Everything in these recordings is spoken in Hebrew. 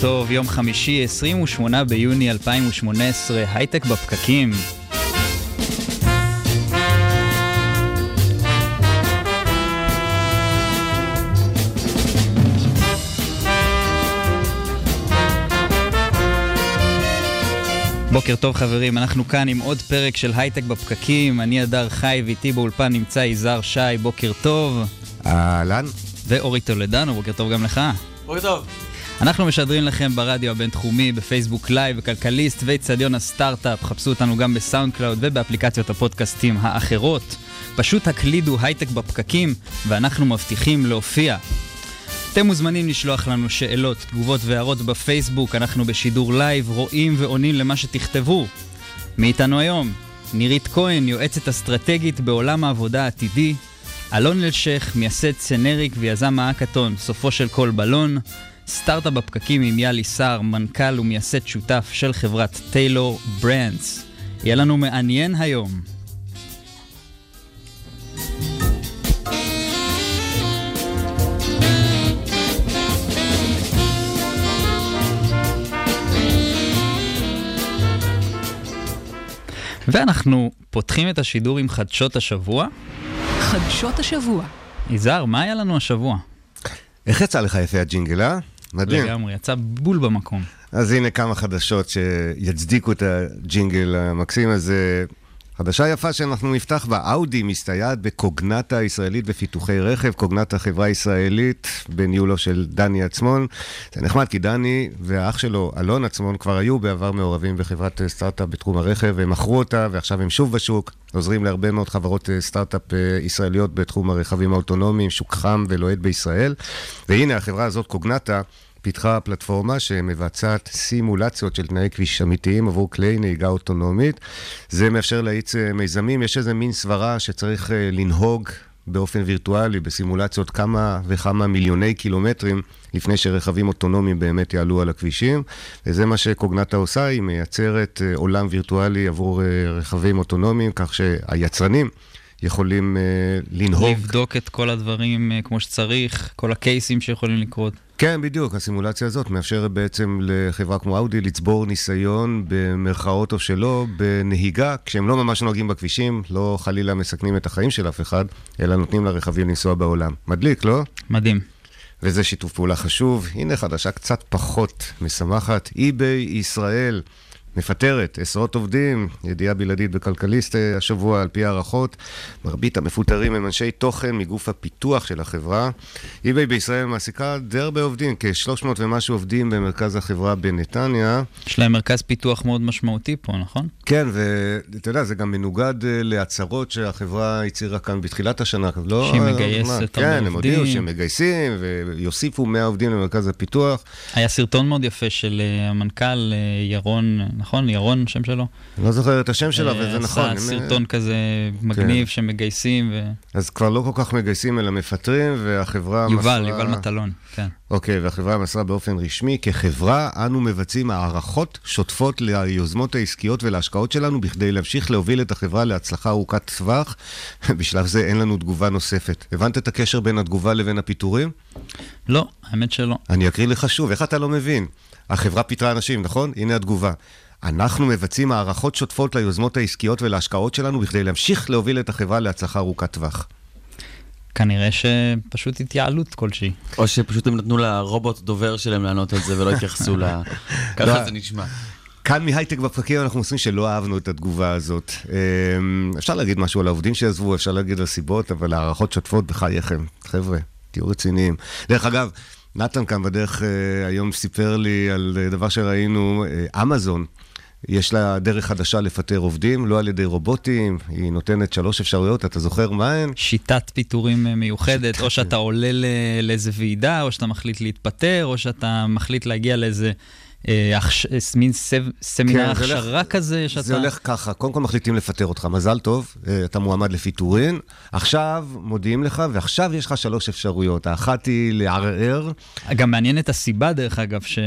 טוב, יום חמישי, 28 ביוני 2018, הייטק בפקקים. בוקר טוב חברים, אנחנו כאן עם עוד פרק של הייטק בפקקים, אני הדר חי ואיתי באולפן נמצא יזהר שי, בוקר טוב. אהלן. ואורי טולדנו, בוקר טוב גם לך. בוקר טוב. אנחנו משדרים לכם ברדיו הבינתחומי, בפייסבוק live, בכלכליסט ואיצטדיון הסטארט-אפ. חפשו אותנו גם ב SoundCloud ובאפליקציות הפודקאסטים האחרות. פשוט הקלידו הייטק בפקקים, ואנחנו מבטיחים להופיע. אתם מוזמנים לשלוח לנו שאלות, תגובות והערות בפייסבוק, אנחנו בשידור live, רואים ועונים למה שתכתבו. מי איתנו היום? נירית כהן, יועצת אסטרטגית בעולם העבודה העתידי. אלון אלשך, מייסד צנריק ויזם האקתון, סופו של כל בלון. סטארט-אפ בפקקים עם יאלי סער, מנכ"ל ומייסד שותף של חברת טיילור ברנדס. יהיה לנו מעניין היום. ואנחנו פותחים את השידור עם חדשות השבוע. חדשות השבוע. יזהר, מה היה לנו השבוע? איך יצא לך יפה הג'ינגל, אה? מדהים. לגמרי, יצא בול במקום. אז הנה כמה חדשות שיצדיקו את הג'ינגל המקסים הזה. חדשה יפה שאנחנו נפתח בה, אאודי מסתייעת בקוגנטה הישראלית בפיתוחי רכב, קוגנטה חברה ישראלית בניהולו של דני עצמון. זה נחמד כי דני והאח שלו, אלון עצמון, כבר היו בעבר מעורבים בחברת סטארט-אפ בתחום הרכב, והם מכרו אותה ועכשיו הם שוב בשוק, עוזרים להרבה מאוד חברות סטארט-אפ ישראליות בתחום הרכבים האוטונומיים, שוק חם ולוהט בישראל. והנה החברה הזאת, קוגנטה, פיתחה פלטפורמה שמבצעת סימולציות של תנאי כביש אמיתיים עבור כלי נהיגה אוטונומית. זה מאפשר להאיץ מיזמים, יש איזה מין סברה שצריך לנהוג באופן וירטואלי, בסימולציות כמה וכמה מיליוני קילומטרים לפני שרכבים אוטונומיים באמת יעלו על הכבישים. וזה מה שקוגנטה עושה, היא מייצרת עולם וירטואלי עבור רכבים אוטונומיים, כך שהיצרנים... יכולים uh, לנהוג. לבדוק את כל הדברים uh, כמו שצריך, כל הקייסים שיכולים לקרות. כן, בדיוק. הסימולציה הזאת מאפשרת בעצם לחברה כמו אאודי לצבור ניסיון במרכאות או שלא בנהיגה, כשהם לא ממש נוהגים בכבישים, לא חלילה מסכנים את החיים של אף אחד, אלא נותנים לרכבים לנסוע בעולם. מדליק, לא? מדהים. וזה שיתוף פעולה חשוב. הנה חדשה קצת פחות משמחת. eBay ישראל. מפטרת עשרות עובדים, ידיעה בלעדית בכלכליסט השבוע, על פי הערכות. מרבית המפוטרים הם אנשי תוכן מגוף הפיתוח של החברה. eBay בישראל מעסיקה די הרבה עובדים, כ-300 ומשהו עובדים במרכז החברה בנתניה. יש להם מרכז פיתוח מאוד משמעותי פה, נכון? כן, ואתה יודע, זה גם מנוגד להצהרות שהחברה הצהירה כאן בתחילת השנה. לא, שהיא מגייסת הרבה כן, עובדים. הם הודיעו שהם מגייסים ויוסיפו 100 עובדים למרכז הפיתוח. היה סרטון מאוד יפה של המנכ"ל ירון, נכון? ירון, שם שלו? לא זוכר את השם שלו, אבל זה נכון. עשה סרטון כזה מגניב שמגייסים. ו... אז כבר לא כל כך מגייסים, אלא מפטרים, והחברה יובל, מסרה... יובל מטלון, כן. אוקיי, והחברה מסרה באופן רשמי, כחברה אנו מבצעים הערכות שוטפות ליוזמות העסקיות ולהשקעות שלנו, בכדי להמשיך להוביל את החברה להצלחה ארוכת טווח. בשלב זה אין לנו תגובה נוספת. הבנת את הקשר בין התגובה לבין הפיטורים? לא, האמת שלא. אני אקריא לך שוב, איך אתה לא מבין? החברה פיטרה אנשים, נכון? הנה התגובה. אנחנו מבצעים הערכות שוטפות ליוזמות העסקיות ולהשקעות שלנו בכדי להמשיך להוביל את החברה להצלחה ארוכת טווח. כנראה שפשוט התייעלות כלשהי. או שפשוט הם נתנו לרובוט דובר שלהם לענות על זה ולא התייחסו ל... ככה זה נשמע. כאן מהייטק בפרקים אנחנו עושים שלא אהבנו את התגובה הזאת. אפשר להגיד משהו על העובדים שעזבו, אפשר להגיד על סיבות, אבל הערכות שוטפות בחייכם. חבר'ה, תהיו רציניים. דרך אגב, נתן כאן בדרך היום סיפר לי על דבר שראינו, אמזון. יש לה דרך חדשה לפטר עובדים, לא על ידי רובוטים, היא נותנת שלוש אפשרויות, אתה זוכר מה הן? שיטת פיטורים מיוחדת, שיטת... או שאתה עולה לאיזה ועידה, או שאתה מחליט להתפטר, או שאתה מחליט להגיע לאיזה אה, אה, מין סב- סמינר כן, זה הולך- הכשרה כזה שאתה... זה הולך ככה, קודם כל מחליטים לפטר אותך, מזל טוב, אה, אתה מועמד לפיטורין, עכשיו מודיעים לך, ועכשיו יש לך שלוש אפשרויות. האחת היא לערער, גם מעניין את הסיבה, דרך אגב, ש...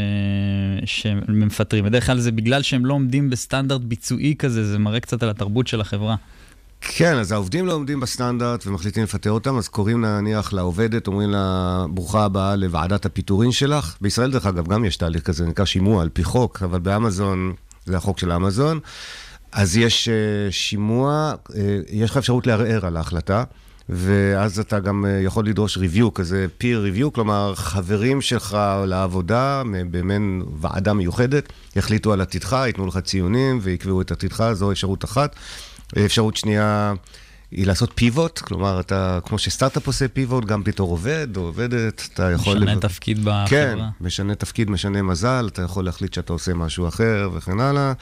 שמפטרים. בדרך כלל זה בגלל שהם לא עומדים בסטנדרט ביצועי כזה, זה מראה קצת על התרבות של החברה. כן, אז העובדים לא עומדים בסטנדרט ומחליטים לפטר אותם, אז קוראים נניח לעובדת, אומרים לה, ברוכה הבאה לוועדת הפיטורין שלך. בישראל, דרך אגב, גם יש תהליך כזה, נקרא שימוע על פי חוק, אבל באמזון, זה החוק של אמזון. אז יש uh, שימוע, uh, יש לך אפשרות לערער על ההחלטה, ואז אתה גם uh, יכול לדרוש review, כזה peer review, כלומר, חברים שלך לעבודה, במעין ועדה מיוחדת, יחליטו על עתידך, ייתנו לך ציונים ויקבעו את עתידך, זו אפשרות אחת. אפשרות שנייה היא לעשות פיבוט, כלומר, אתה, כמו שסטארט-אפ עושה פיבוט, גם בתור עובד או עובדת, אתה יכול... משנה לב- תפקיד בחברה. כן, משנה תפקיד, משנה מזל, אתה יכול להחליט שאתה עושה משהו אחר וכן הלאה.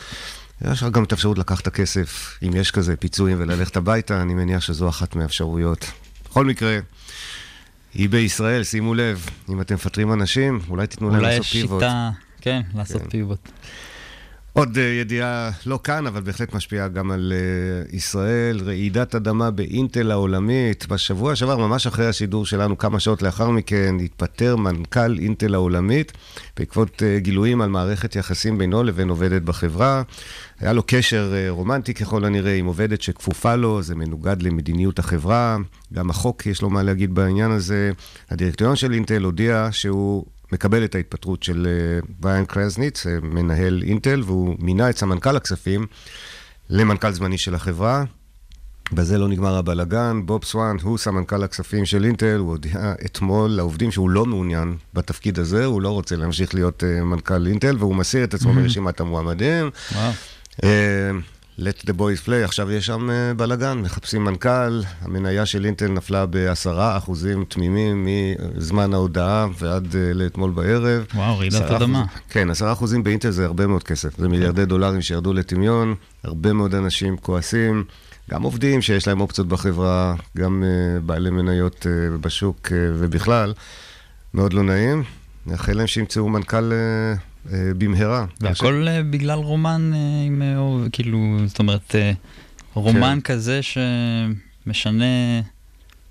יש לך גם את האפשרות לקחת את הכסף, אם יש כזה פיצויים, וללכת הביתה, אני מניח שזו אחת מהאפשרויות. בכל מקרה, היא בישראל, שימו לב, אם אתם מפטרים אנשים, אולי תיתנו להם אולי לעשות יש פיבוט. שיטה, כן, לעשות כן. פיבוט. עוד uh, ידיעה לא כאן, אבל בהחלט משפיעה גם על uh, ישראל. רעידת אדמה באינטל העולמית. בשבוע שעבר, ממש אחרי השידור שלנו, כמה שעות לאחר מכן, התפטר מנכ"ל אינטל העולמית, בעקבות uh, גילויים על מערכת יחסים בינו לבין עובדת בחברה. היה לו קשר רומנטי ככל הנראה עם עובדת שכפופה לו, זה מנוגד למדיניות החברה. גם החוק יש לו מה להגיד בעניין הזה. הדירקטוריון של אינטל הודיע שהוא... מקבל את ההתפטרות של אה, בריאן קרזניץ, אה, מנהל אינטל, והוא מינה את סמנכ"ל הכספים למנכ"ל זמני של החברה. בזה לא נגמר הבלגן. בוב סואן הוא סמנכ"ל הכספים של אינטל, הוא הודיע אתמול לעובדים שהוא לא מעוניין בתפקיד הזה, הוא לא רוצה להמשיך להיות uh, מנכ"ל אינטל, והוא מסיר את עצמו מרשימת המועמדים. Uh, let the boys play, עכשיו יש שם uh, בלאגן, מחפשים מנכ"ל, המניה של אינטל נפלה בעשרה אחוזים תמימים מזמן ההודעה ועד uh, לאתמול בערב. וואו, רעידת אדמה. כן, עשרה אחוזים באינטל זה הרבה מאוד כסף, זה מיליארדי דולרים שירדו לטמיון, הרבה מאוד אנשים כועסים, גם עובדים שיש להם אופציות בחברה, גם uh, בעלי מניות בשוק ובכלל, מאוד לא נעים. נאחל להם שימצאו מנכ"ל במהרה. והכל אה, בגלל רומן אה, עם, אה, או- כאילו, זאת אומרת, אה, רומן כזה שמשנה...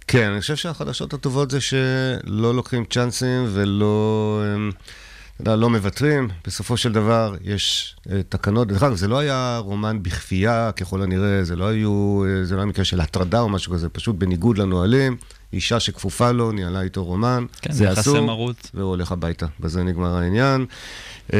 כן, אני חושב שהחדשות הטובות זה שלא לוקחים צ'אנסים ולא... אמ, יודע, לא מוותרים. בסופו של דבר יש אה, תקנות. דרך אגב, זה לא היה רומן בכפייה, ככל הנראה, זה לא, היו, אה, זה לא היה מקרה של הטרדה או משהו כזה, פשוט בניגוד לנהלים. אישה שכפופה לו, ניהלה איתו רומן. כן, זה אסור, מרות. והוא הולך הביתה. בזה נגמר העניין. אמ,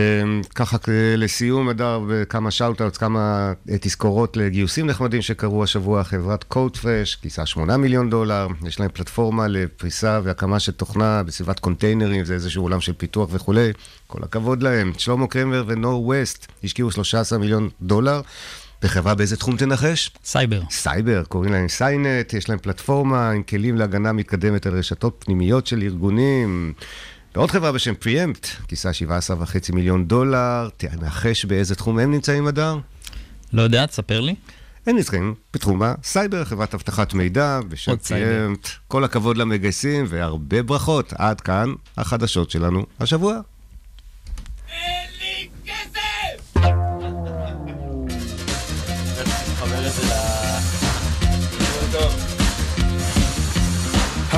ככה כ- לסיום, אדר, בכמה shout-outs, כמה אה, תזכורות לגיוסים נחמדים שקרו השבוע. חברת Codefresh גייסה 8 מיליון דולר, יש להם פלטפורמה לפריסה והקמה של תוכנה בסביבת קונטיינרים, זה איזשהו עולם של פיתוח וכולי. כל הכבוד להם. שלמה קרמר ו Norwest השקיעו 13 מיליון דולר. בחברה באיזה תחום תנחש? סייבר. סייבר, קוראים להם Cynet, יש להם פלטפורמה עם כלים להגנה מתקדמת על רשתות פנימיות של ארגונים. ועוד חברה בשם Preempt, גייסה 17.5 מיליון דולר, תנחש באיזה תחום הם נמצאים, אדר? לא יודע, תספר לי. הם נמצאים בתחום הסייבר, חברת אבטחת מידע בשם. Preempt. כל הכבוד למגייסים והרבה ברכות. עד כאן החדשות שלנו השבוע.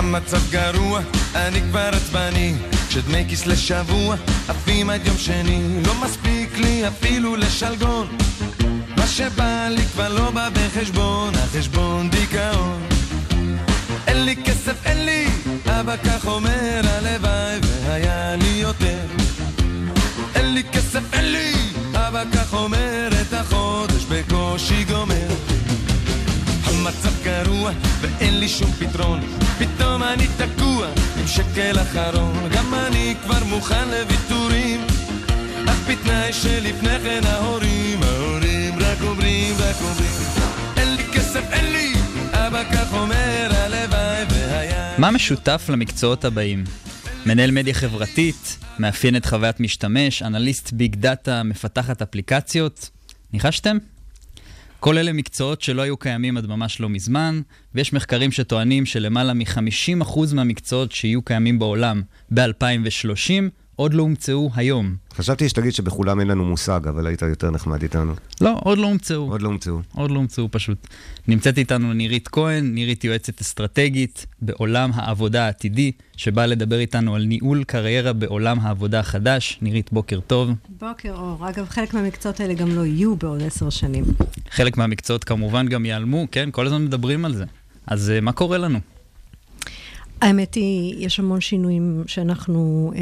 המצב גרוע, אני כבר עצבני. כשדמי כיס לשבוע עפים עד יום שני. לא מספיק לי אפילו לשלגון. מה שבא לי כבר לא בא בחשבון החשבון דיכאון. אין לי כסף, אין לי אבא כך אומר הלוואי והיה לי יותר. אין לי כסף, אין לי אבא כך אומר את החודש בקושי גומר. המצב גרוע ואין לי שום פתרון פתאום אני תקוע עם שקל אחרון גם אני כבר מוכן לוויתורים אך בתנאי שלפני כן ההורים ההורים רק אומרים רק אומרים אין לי כסף אין לי אבא כך אומר הלוואי והיה מה משותף למקצועות הבאים? מנהל מדיה חברתית, מאפיינת חוויית משתמש, אנליסט ביג דאטה, מפתחת אפליקציות. ניחשתם? כל אלה מקצועות שלא היו קיימים עד ממש לא מזמן, ויש מחקרים שטוענים שלמעלה מ-50% מהמקצועות שיהיו קיימים בעולם ב-2030 עוד לא הומצאו היום. חשבתי שתגיד שבכולם אין לנו מושג, אבל היית יותר נחמד איתנו. לא, עוד לא הומצאו. עוד לא הומצאו. עוד לא הומצאו פשוט. נמצאת איתנו נירית כהן, נירית יועצת אסטרטגית בעולם העבודה העתידי, שבאה לדבר איתנו על ניהול קריירה בעולם העבודה החדש. נירית, בוקר טוב. בוקר אור. אגב, חלק מהמקצועות האלה גם לא יהיו בעוד עשר שנים. חלק מהמקצועות כמובן גם ייעלמו, כן? כל הזמן מדברים על זה. אז uh, מה קורה לנו? האמת היא, יש המון שינויים שאנחנו אה,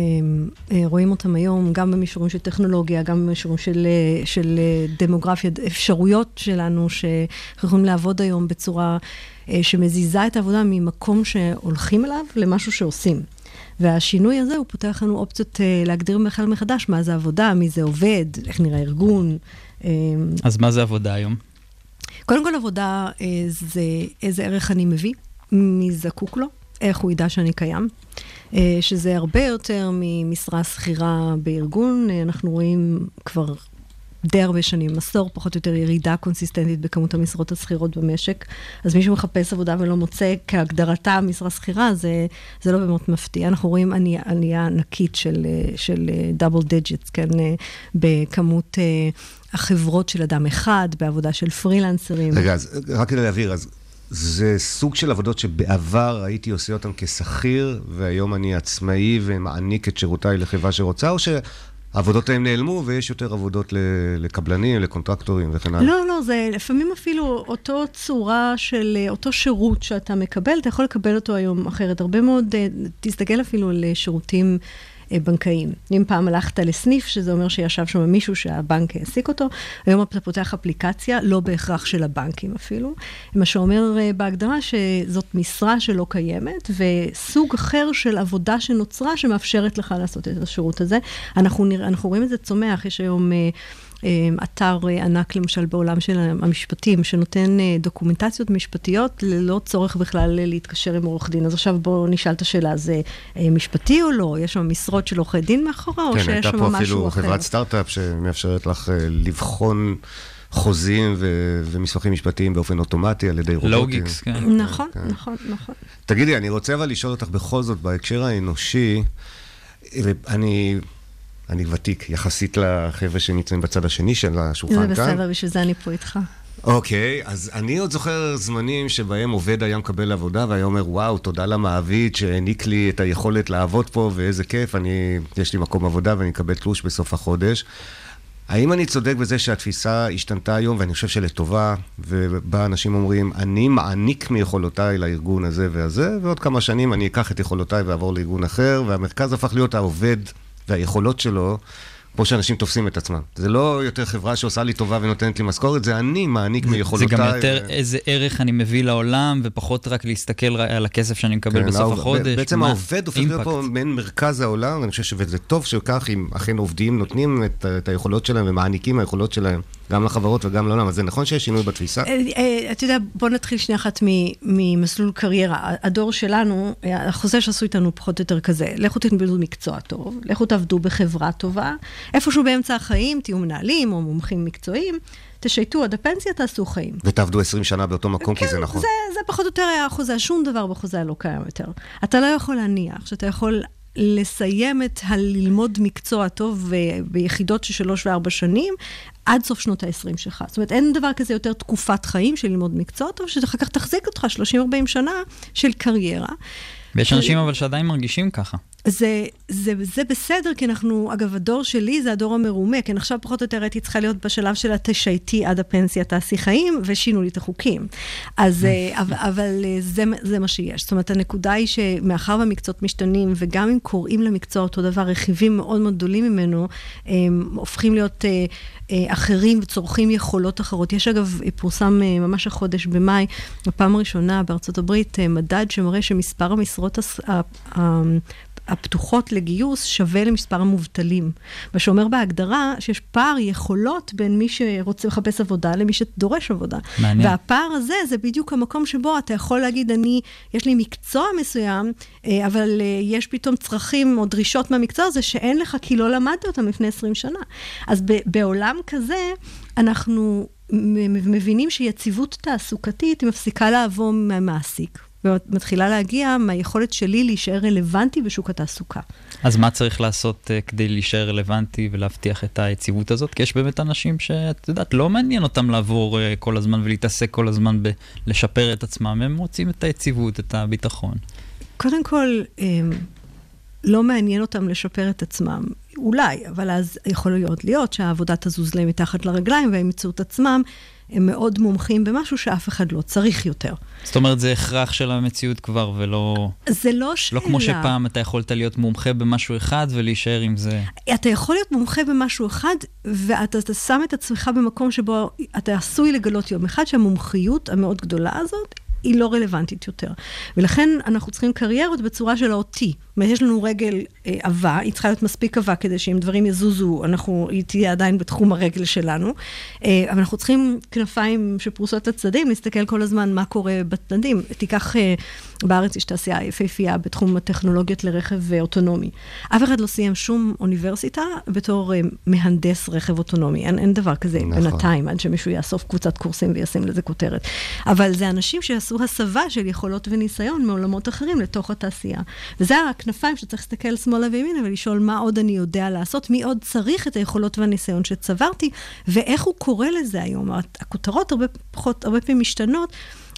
אה, רואים אותם היום, גם במישורים של טכנולוגיה, גם במישורים של, אה, של אה, דמוגרפיה, אפשרויות שלנו שאנחנו יכולים לעבוד היום בצורה אה, שמזיזה את העבודה ממקום שהולכים אליו למשהו שעושים. והשינוי הזה, הוא פותח לנו אופציות אה, להגדיר בכלל מחדש מה זה עבודה, מי זה עובד, איך נראה ארגון. אה, אז מה זה עבודה היום? קודם כל, עבודה אה, זה איזה ערך אני מביא, מי זקוק לו. איך הוא ידע שאני קיים, אה, שזה הרבה יותר ממשרה שכירה בארגון. אה, אנחנו רואים כבר די הרבה שנים, עשור פחות או יותר ירידה קונסיסטנטית בכמות המשרות השכירות במשק. אז מי שמחפש עבודה ולא מוצא כהגדרתה משרה שכירה, זה, זה לא באמת מפתיע. אנחנו רואים עלייה, עלייה ענקית של, אה, של double digits, כן, בכמות החברות של אדם אחד, בעבודה של פרילנסרים. רגע, אז רק כדי להבהיר, אז זה סוג של עבודות שבעבר הייתי עושה אותן כשכיר, והיום אני עצמאי ומעניק את שירותיי לחברה שרוצה, או שהעבודות האלה נעלמו ויש יותר עבודות לקבלנים, לקונטרקטורים וכן הלאה? לא, לא, זה לפעמים אפילו אותו צורה של אותו שירות שאתה מקבל, אתה יכול לקבל אותו היום אחרת. הרבה מאוד, אה, תסתכל אפילו על שירותים... אה, בנקאיים. אם פעם הלכת לסניף, שזה אומר שישב שם מישהו שהבנק העסיק אותו, היום אתה פותח אפליקציה, לא בהכרח של הבנקים אפילו, מה שאומר אה, בהגדרה שזאת משרה שלא קיימת, וסוג אחר של עבודה שנוצרה שמאפשרת לך לעשות את השירות הזה. אנחנו, נרא, אנחנו רואים את זה צומח, יש היום... אה, אתר ענק למשל בעולם של המשפטים, שנותן דוקומנטציות משפטיות ללא צורך בכלל להתקשר עם עורך דין. אז עכשיו בואו נשאל את השאלה, זה משפטי או לא? יש שם משרות של עורכי דין מאחורה, או כן, שיש שם משהו אחר? כן, הייתה פה אפילו חברת סטארט-אפ שמאפשרת לך לבחון... חוזים ו- ומסמכים משפטיים באופן אוטומטי על ידי רובוטים. לוגיקס, כן. נכון, כן. נכון, נכון. תגידי, אני רוצה אבל לשאול אותך בכל זאת, בהקשר האנושי, ואני אני ותיק יחסית לחבר'ה שנמצאים בצד השני של השולחן כאן. זה בסדר, בשביל זה אני פה איתך. אוקיי, okay, אז אני עוד זוכר זמנים שבהם עובד היה מקבל עבודה והיה אומר, וואו, תודה למעביד שהעניק לי את היכולת לעבוד פה ואיזה כיף, אני, יש לי מקום עבודה ואני אקבל תלוש בסוף החודש. האם אני צודק בזה שהתפיסה השתנתה היום, ואני חושב שלטובה, ובה אנשים אומרים, אני מעניק מיכולותיי לארגון הזה והזה, ועוד כמה שנים אני אקח את יכולותיי ואעבור לארגון אחר, והמרכז הפך להיות העובד והיכולות שלו, כמו שאנשים תופסים את עצמם. זה לא יותר חברה שעושה לי טובה ונותנת לי משכורת, זה אני מעניק מיכולותיי. זה גם יותר ו... איזה ערך אני מביא לעולם, ופחות רק להסתכל על הכסף שאני מקבל כן, בסוף העובד, החודש. בעצם מה? העובד הופך להיות פה מעין מרכז העולם, ואני חושב שזה טוב שכך, אם אכן עובדים נותנים את, את היכולות שלהם ומעניקים היכולות שלהם. גם לחברות וגם לעולם. אז זה נכון שיש שינוי בתפיסה? אה, אה, אתה יודע, בוא נתחיל שנייה אחת ממסלול קריירה. הדור שלנו, החוזה שעשו איתנו פחות או יותר כזה, לכו תלמדו מקצוע טוב, לכו תעבדו בחברה טובה, איפשהו באמצע החיים, תהיו מנהלים או מומחים מקצועיים. תשייטו עד הפנסיה, תעשו חיים. ותעבדו 20 שנה באותו מקום, כן, כי זה נכון. זה, זה פחות או יותר היה החוזה, שום דבר בחוזה לא קיים יותר. אתה לא יכול להניח שאתה יכול לסיים את הללמוד מקצוע טוב ביחידות של שלוש וארבע שנים, עד סוף שנות ה-20 שלך. זאת אומרת, אין דבר כזה יותר תקופת חיים של ללמוד מקצוע טוב, שאחר כך תחזיק אותך 30-40 שנה של קריירה. ויש אנשים אבל שעדיין מרגישים ככה. זה, זה, זה בסדר, כי אנחנו, אגב, הדור שלי זה הדור המרומה, כי עכשיו פחות או יותר הייתי צריכה להיות בשלב של התשייטי עד הפנסיה תעשי חיים, ושינו לי את החוקים. אז, אה, אבל, אבל אה, זה, זה מה שיש. זאת אומרת, הנקודה היא שמאחר והמקצועות משתנים, וגם אם קוראים למקצוע אותו דבר, רכיבים מאוד מאוד גדולים ממנו, הם הופכים להיות... אה, אחרים וצורכים יכולות אחרות. יש אגב, פורסם ממש החודש במאי, בפעם הראשונה בארצות הברית, מדד שמראה שמספר המשרות הפתוחות לגיוס שווה למספר המובטלים. מה שאומר בהגדרה שיש פער יכולות בין מי שרוצה לחפש עבודה למי שדורש עבודה. מעניין. והפער הזה זה בדיוק המקום שבו אתה יכול להגיד, אני, יש לי מקצוע מסוים, אה, אבל אה, יש פתאום צרכים או דרישות מהמקצוע הזה שאין לך כי לא למדת אותם לפני 20 שנה. אז בעולם כזה, אנחנו מבינים שיציבות תעסוקתית מפסיקה לעבור מהמעסיק. ומתחילה להגיע מהיכולת שלי להישאר רלוונטי בשוק התעסוקה. אז מה צריך לעשות uh, כדי להישאר רלוונטי ולהבטיח את היציבות הזאת? כי יש באמת אנשים שאת יודעת, לא מעניין אותם לעבור uh, כל הזמן ולהתעסק כל הזמן בלשפר את עצמם, הם רוצים את היציבות, את הביטחון. קודם כל, אמ, לא מעניין אותם לשפר את עצמם. אולי, אבל אז יכול להיות להיות שהעבודה תזוז להם מתחת לרגליים והם ימצאו את עצמם, הם מאוד מומחים במשהו שאף אחד לא צריך יותר. זאת אומרת, זה הכרח של המציאות כבר, ולא... זה לא שאלה. לא כמו שפעם אתה יכולת להיות מומחה במשהו אחד ולהישאר עם זה. אתה יכול להיות מומחה במשהו אחד, ואתה אתה שם את עצמך במקום שבו אתה עשוי לגלות יום אחד שהמומחיות המאוד גדולה הזאת היא לא רלוונטית יותר. ולכן אנחנו צריכים קריירות בצורה של האותי. יש לנו רגל אה, עבה, היא צריכה להיות מספיק עבה כדי שאם דברים יזוזו, אנחנו, היא תהיה עדיין בתחום הרגל שלנו. אה, אבל אנחנו צריכים כנפיים שפרוסות לצדדים, להסתכל כל הזמן מה קורה בצדדים. תיקח, אה, בארץ יש תעשייה יפהפייה בתחום הטכנולוגיות לרכב אה, אוטונומי. אף אחד לא סיים שום אוניברסיטה בתור אה, מהנדס רכב אוטונומי. אין, אין דבר כזה נכון. בינתיים, עד שמישהו יאסוף קבוצת קורסים וישים לזה כותרת. אבל זה אנשים שעשו הסבה של יכולות וניסיון מעולמות אחרים לתוך התעשייה. וזה הכנפיים שצריך להסתכל שמאלה וימינה ולשאול מה עוד אני יודע לעשות, מי עוד צריך את היכולות והניסיון שצברתי, ואיך הוא קורא לזה היום. הכותרות הרבה פחות, הרבה פעמים משתנות.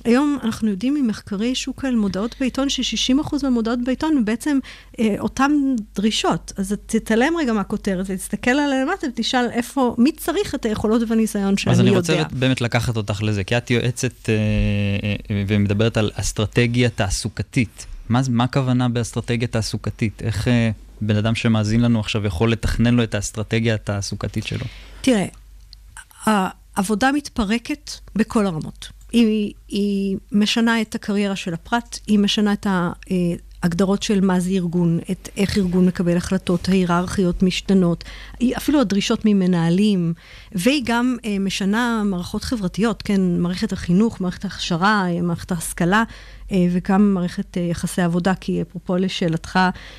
היום אנחנו יודעים ממחקרי שוק על מודעות בעיתון, ש-60% מהמודעות בעיתון הם בעצם אה, אותן דרישות. אז תתעלם רגע מהכותרת ותסתכל עליה למטה ותשאל איפה, מי צריך את היכולות והניסיון שאני אז יודע. אני רוצה באמת לקחת אותך לזה, כי את יועצת אה, אה, ומדברת על אסטרטגיה תעסוקתית. מה, מה הכוונה באסטרטגיה תעסוקתית? איך אה, בן אדם שמאזין לנו עכשיו יכול לתכנן לו את האסטרטגיה התעסוקתית שלו? תראה, העבודה מתפרקת בכל הרמות. היא, היא משנה את הקריירה של הפרט, היא משנה את ההגדרות של מה זה ארגון, את איך ארגון מקבל החלטות, ההיררכיות משתנות, אפילו הדרישות ממנהלים, והיא גם אה, משנה מערכות חברתיות, כן, מערכת החינוך, מערכת ההכשרה, מערכת ההשכלה. אה, וגם מערכת אה, יחסי עבודה, כי אפרופו לשאלתך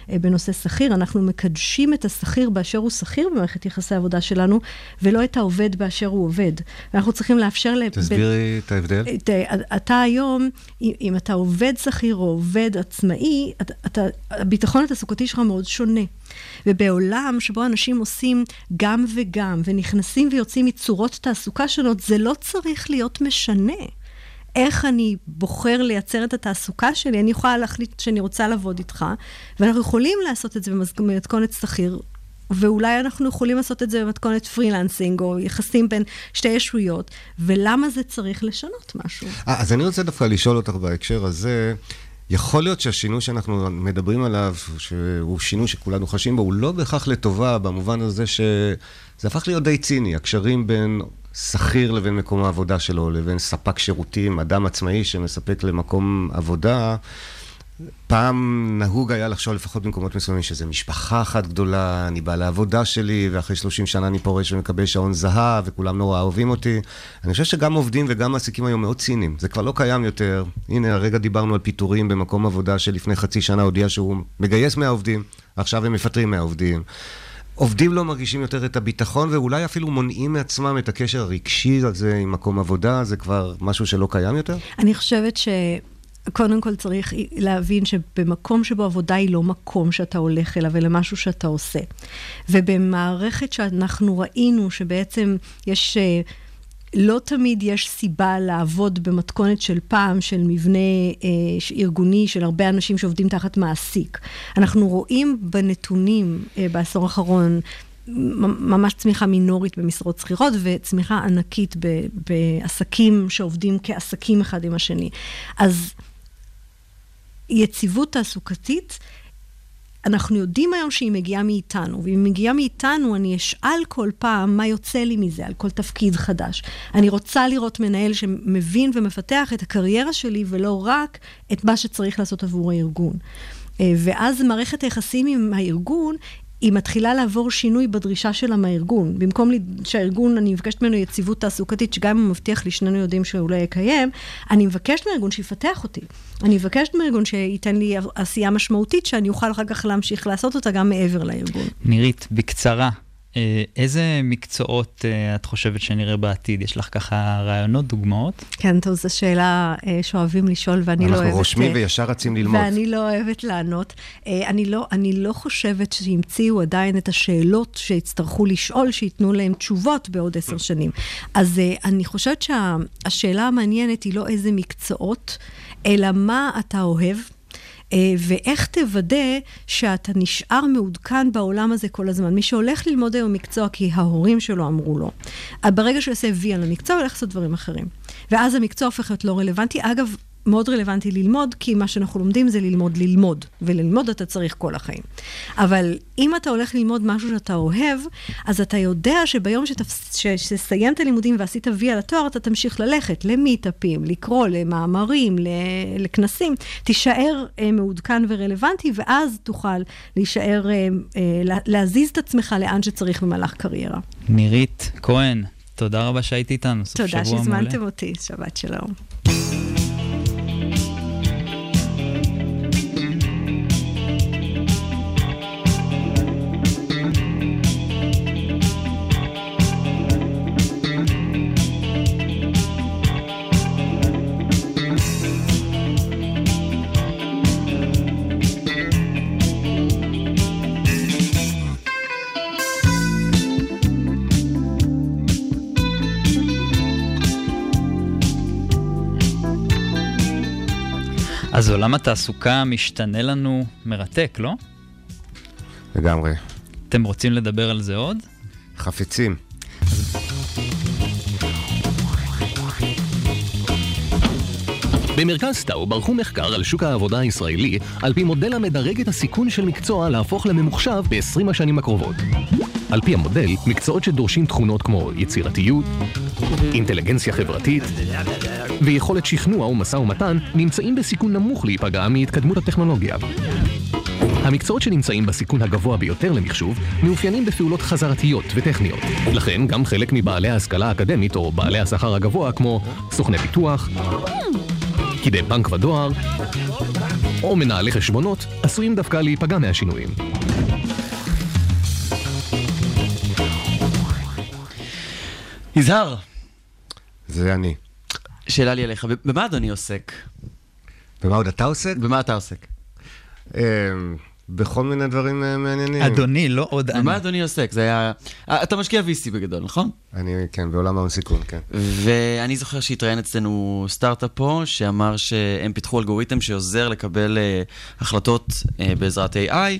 אה, בנושא שכיר, אנחנו מקדשים את השכיר באשר הוא שכיר במערכת יחסי העבודה שלנו, ולא את העובד באשר הוא עובד. ואנחנו צריכים לאפשר... תסבירי את ההבדל. אתה היום, אם אתה עובד שכיר או עובד עצמאי, אתה, הביטחון התעסוקתי שלך מאוד שונה. ובעולם שבו אנשים עושים גם וגם, ונכנסים ויוצאים מצורות תעסוקה שונות, זה לא צריך להיות משנה. איך אני בוחר לייצר את התעסוקה שלי, אני יכולה להחליט שאני רוצה לעבוד איתך, ואנחנו יכולים לעשות את זה במתכונת שכיר, ואולי אנחנו יכולים לעשות את זה במתכונת פרילנסינג, או יחסים בין שתי ישויות, ולמה זה צריך לשנות משהו? 아, אז אני רוצה דווקא לשאול אותך בהקשר הזה, יכול להיות שהשינוי שאנחנו מדברים עליו, שהוא שינוי שכולנו חשים בו, הוא לא בהכרח לטובה, במובן הזה שזה הפך להיות די ציני, הקשרים בין שכיר לבין מקום העבודה שלו, לבין ספק שירותים, אדם עצמאי שמספק למקום עבודה. פעם נהוג היה לחשוב לפחות במקומות מסוימים שזה משפחה אחת גדולה, אני בא לעבודה שלי, ואחרי 30 שנה אני פורש ומקבל שעון זהב, וכולם נורא אוהבים אותי. אני חושב שגם עובדים וגם מעסיקים היום מאוד ציניים. זה כבר לא קיים יותר. הנה, הרגע דיברנו על פיטורים במקום עבודה שלפני חצי שנה הודיע שהוא מגייס מהעובדים, ועכשיו הם מפטרים מהעובדים. עובדים לא מרגישים יותר את הביטחון, ואולי אפילו מונעים מעצמם את הקשר הרגשי הזה עם מקום עבודה, זה כבר משהו שלא קיים יותר? אני חושבת ש... קודם כל צריך להבין שבמקום שבו עבודה היא לא מקום שאתה הולך אליו, אלא משהו שאתה עושה. ובמערכת שאנחנו ראינו שבעצם יש... אה, לא תמיד יש סיבה לעבוד במתכונת של פעם, של מבנה אה, ארגוני, של הרבה אנשים שעובדים תחת מעסיק. אנחנו רואים בנתונים אה, בעשור האחרון ממש צמיחה מינורית במשרות שכירות וצמיחה ענקית ב, בעסקים שעובדים כעסקים אחד עם השני. אז יציבות תעסוקתית, אנחנו יודעים היום שהיא מגיעה מאיתנו, ואם היא מגיעה מאיתנו, אני אשאל כל פעם מה יוצא לי מזה, על כל תפקיד חדש. אני רוצה לראות מנהל שמבין ומפתח את הקריירה שלי, ולא רק את מה שצריך לעשות עבור הארגון. אה, ואז מערכת היחסים עם הארגון היא מתחילה לעבור שינוי בדרישה שלה מהארגון. במקום שהארגון, אני מבקשת ממנו יציבות תעסוקתית, שגם אם הוא מבטיח לי, שנינו יודעים שהוא לא יקיים, אני מבקשת מהארגון שיפתח אותי. אני מבקשת מהארגון שייתן לי עשייה משמעותית, שאני אוכל אחר כך להמשיך לעשות אותה גם מעבר לארגון. נירית, בקצרה, איזה מקצועות אה, את חושבת שנראה בעתיד? יש לך ככה רעיונות, דוגמאות? כן, טוב, זו שאלה אה, שאוהבים לשאול, ואני לא אוהבת... אנחנו רושמים אה, וישר רצים ללמוד. ואני לא אוהבת לענות. אה, אני לא, אני לא חושבת שהמציאו עדיין את השאלות שיצטרכו לשאול, שייתנו להם תשובות בעוד עשר שנים. אז אה, אני חושבת שהשאלה המעניינת היא לא איזה מקצועות, אלא מה אתה אוהב. אה, ואיך תוודא שאתה נשאר מעודכן בעולם הזה כל הזמן. מי שהולך ללמוד היום מקצוע כי ההורים שלו אמרו לו, ברגע שהוא יעשה וי על המקצוע, הוא הולך לעשות דברים אחרים. ואז המקצוע הופך להיות לא רלוונטי. אגב, מאוד רלוונטי ללמוד, כי מה שאנחנו לומדים זה ללמוד ללמוד, וללמוד אתה צריך כל החיים. אבל אם אתה הולך ללמוד משהו שאתה אוהב, אז אתה יודע שביום שתפס- ש- שתסיים את הלימודים ועשית וי על התואר, אתה תמשיך ללכת למיטאפים, לקרוא למאמרים, לכנסים, תישאר אה, מעודכן ורלוונטי, ואז תוכל להישאר, אה, אה, לה- להזיז את עצמך לאן שצריך במהלך קריירה. נירית כהן, תודה רבה שהיית איתנו. סוף תודה שבוע שהזמנתם מעולה. אותי, שבת שלום. עולם התעסוקה משתנה לנו מרתק, לא? לגמרי. אתם רוצים לדבר על זה עוד? חפצים. במרכז טאו ברחו מחקר על שוק העבודה הישראלי על פי מודל המדרג את הסיכון של מקצוע להפוך לממוחשב ב-20 השנים הקרובות. על פי המודל, מקצועות שדורשים תכונות כמו יצירתיות, אינטליגנציה חברתית ויכולת שכנוע ומשא ומתן נמצאים בסיכון נמוך להיפגע מהתקדמות הטכנולוגיה. המקצועות שנמצאים בסיכון הגבוה ביותר למחשוב מאופיינים בפעולות חזרתיות וטכניות. לכן גם חלק מבעלי ההשכלה האקדמית או בעלי השכר הגבוה כמו סוכני ביטוח, פקידי בנק ודואר או מנהלי חשבונות עשויים דווקא להיפגע מהשינויים. יזהר, זה אני. שאלה לי אליך, במה אדוני עוסק? ומה עוד אתה עוסק? במה אתה עוסק? בכל מיני דברים אה, מעניינים. אדוני, לא עוד אני. במה אדוני עוסק? זה היה... אה, אתה משקיע VC בגדול, נכון? אני, כן, בעולם ההון סיכון, כן. ואני זוכר שהתראיין אצלנו סטארט-אפ פה, שאמר שהם פיתחו אלגוריתם שעוזר לקבל אה, החלטות בעזרת AI.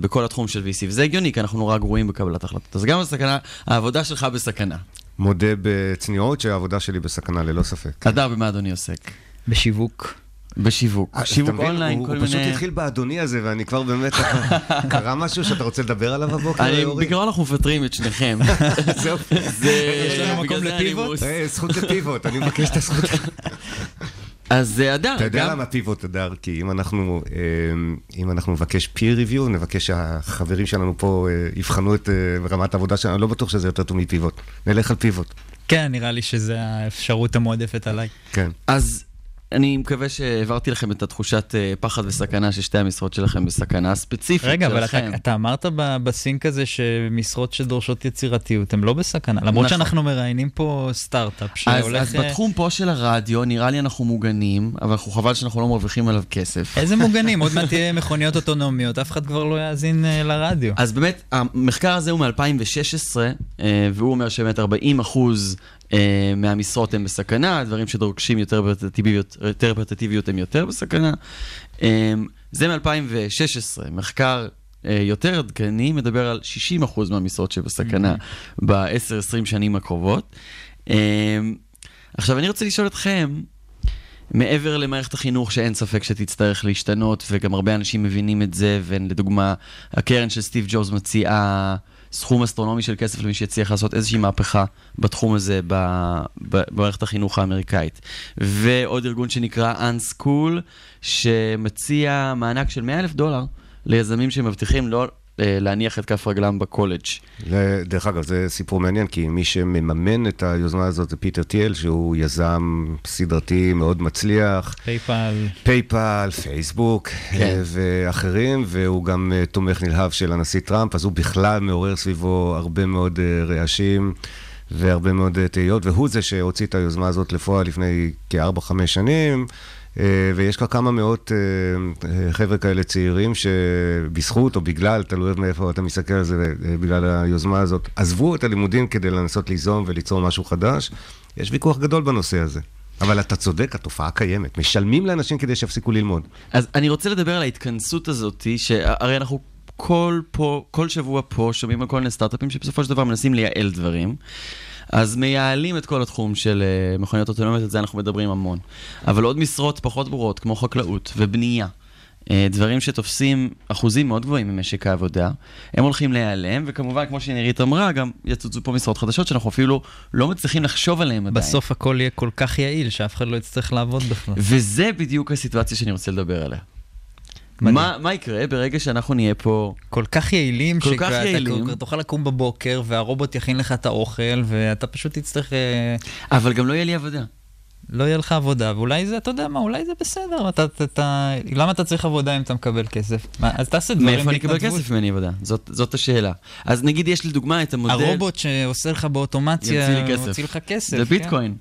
בכל התחום של VC, וזה הגיוני, כי אנחנו נורא גרועים בקבלת החלטות. אז גם הסכנה, העבודה שלך בסכנה. מודה בצניעות שהעבודה שלי בסכנה, ללא ספק. אדר, במה אדוני עוסק? בשיווק. בשיווק. אה, שיווק? אונליין, כל הוא פשוט מיני... התחיל באדוני הזה, ואני כבר באמת... קרה משהו שאתה רוצה לדבר עליו הבוקר, אני, אורי? בעיקרון אנחנו מפטרים את שניכם. זהו. זה... יש לנו בגלל מקום זה לפיבוט? אה, זכות לפיבוט, אני מבקש את הזכות. אז אה, אדר, אתה יודע. למה פיבוט, אדר? כי אם אנחנו, אם אנחנו נבקש peer review, נבקש שהחברים שלנו פה יבחנו את רמת העבודה שלנו, אני לא בטוח שזה יותר טוב מפיבוט. נלך על פיבוט. כן, נראה לי שזו האפשרות המועדפת עליי. כן. אז אני מקווה שהעברתי לכם את התחושת אה, פחד וסכנה ששתי המשרות שלכם בסכנה ספציפית רגע, אבל שלכם. אתה, אתה אמרת בסינק הזה שמשרות שדורשות יצירתיות הן לא בסכנה, למרות נכון. שאנחנו מראיינים פה סטארט-אפ אז, שהולך... אז אה, בתחום פה של הרדיו, נראה לי אנחנו מוגנים, אבל אנחנו חבל שאנחנו לא מרוויחים עליו כסף. איזה מוגנים, עוד מעט תהיה מכוניות אוטונומיות, אף אחד כבר לא יאזין אה, לרדיו. אז באמת, המחקר הזה הוא מ-2016, והוא אומר שבאמת 40 אחוז מהמשרות הן בסכנה, דברים שדורשים יותר רפטטיביות, יותר רפטטיביות הם יותר בסכנה. אה, זה מ-2016, מחקר אה, יותר עדכני מדבר על 60 אחוז מהמשרות שבסכנה ב-10-20 שנים הקרובות. אה, עכשיו, אני רוצה לשאול אתכם, מעבר למערכת החינוך שאין ספק שתצטרך להשתנות, וגם הרבה אנשים מבינים את זה, ולדוגמה, הקרן של סטיב ג'ובס מציעה סכום אסטרונומי של כסף למי שיצליח לעשות איזושהי מהפכה בתחום הזה במערכת החינוך האמריקאית. ועוד ארגון שנקרא Unschool, שמציע מענק של 100 אלף דולר ליזמים שמבטיחים לא להניח את כף רגלם בקולג'. דרך אגב, זה סיפור מעניין, כי מי שמממן את היוזמה הזאת זה פיטר טיאל, שהוא יזם סדרתי מאוד מצליח. פייפל. פייפל, פייסבוק כן. אה, ואחרים, והוא גם אה, תומך נלהב של הנשיא טראמפ, אז הוא בכלל מעורר סביבו הרבה מאוד אה, רעשים והרבה מאוד אה, תהיות, והוא זה שהוציא את היוזמה הזאת לפועל לפני כארבע-חמש שנים. אה, ויש כבר כמה מאות אה, חבר'ה כאלה צעירים שבזכות או בגלל, תלוי מאיפה אתה מסתכל על זה, אה, בגלל היוזמה הזאת, עזבו את הלימודים כדי לנסות ליזום וליצור משהו חדש. יש ויכוח גדול בנושא הזה. אבל אתה צודק, התופעה קיימת. משלמים לאנשים כדי שיפסיקו ללמוד. אז אני רוצה לדבר על ההתכנסות הזאת, שהרי אנחנו כל, פה, כל שבוע פה שומעים על כל מיני סטארט-אפים שבסופו של דבר מנסים לייעל דברים. אז מייעלים את כל התחום של אה, מכוניות אוטונומיות, על זה אנחנו מדברים המון. אבל עוד משרות פחות ברורות, כמו חקלאות ובנייה, אה, דברים שתופסים אחוזים מאוד גבוהים ממשק העבודה, הם הולכים להיעלם, וכמובן, כמו שנירית אמרה, גם יצוצו פה משרות חדשות שאנחנו אפילו לא מצליחים לחשוב עליהן עדיין. בסוף הכל יהיה כל כך יעיל, שאף אחד לא יצטרך לעבוד בכלל. וזה בדיוק הסיטואציה שאני רוצה לדבר עליה. מה, מה יקרה ברגע שאנחנו נהיה פה... כל כך יעילים, כל כך יעילים. כבר תוכל לקום בבוקר, והרובוט יכין לך את האוכל, ואתה פשוט תצטרך... אה, אבל גם לא יהיה לי עבודה. לא יהיה לך עבודה, ואולי זה, אתה יודע מה, אולי זה בסדר. אתה, אתה, אתה, למה אתה צריך עבודה אם אתה מקבל כסף? מה, אז תעשה דברים מאיפה אני אקבל בהתנדבות. כסף אם אין לי עבודה? זאת, זאת השאלה. אז נגיד יש לדוגמה את המודל... הרובוט שעושה לך באוטומציה, ימציא לי כסף. מוציא לך כסף. זה כן.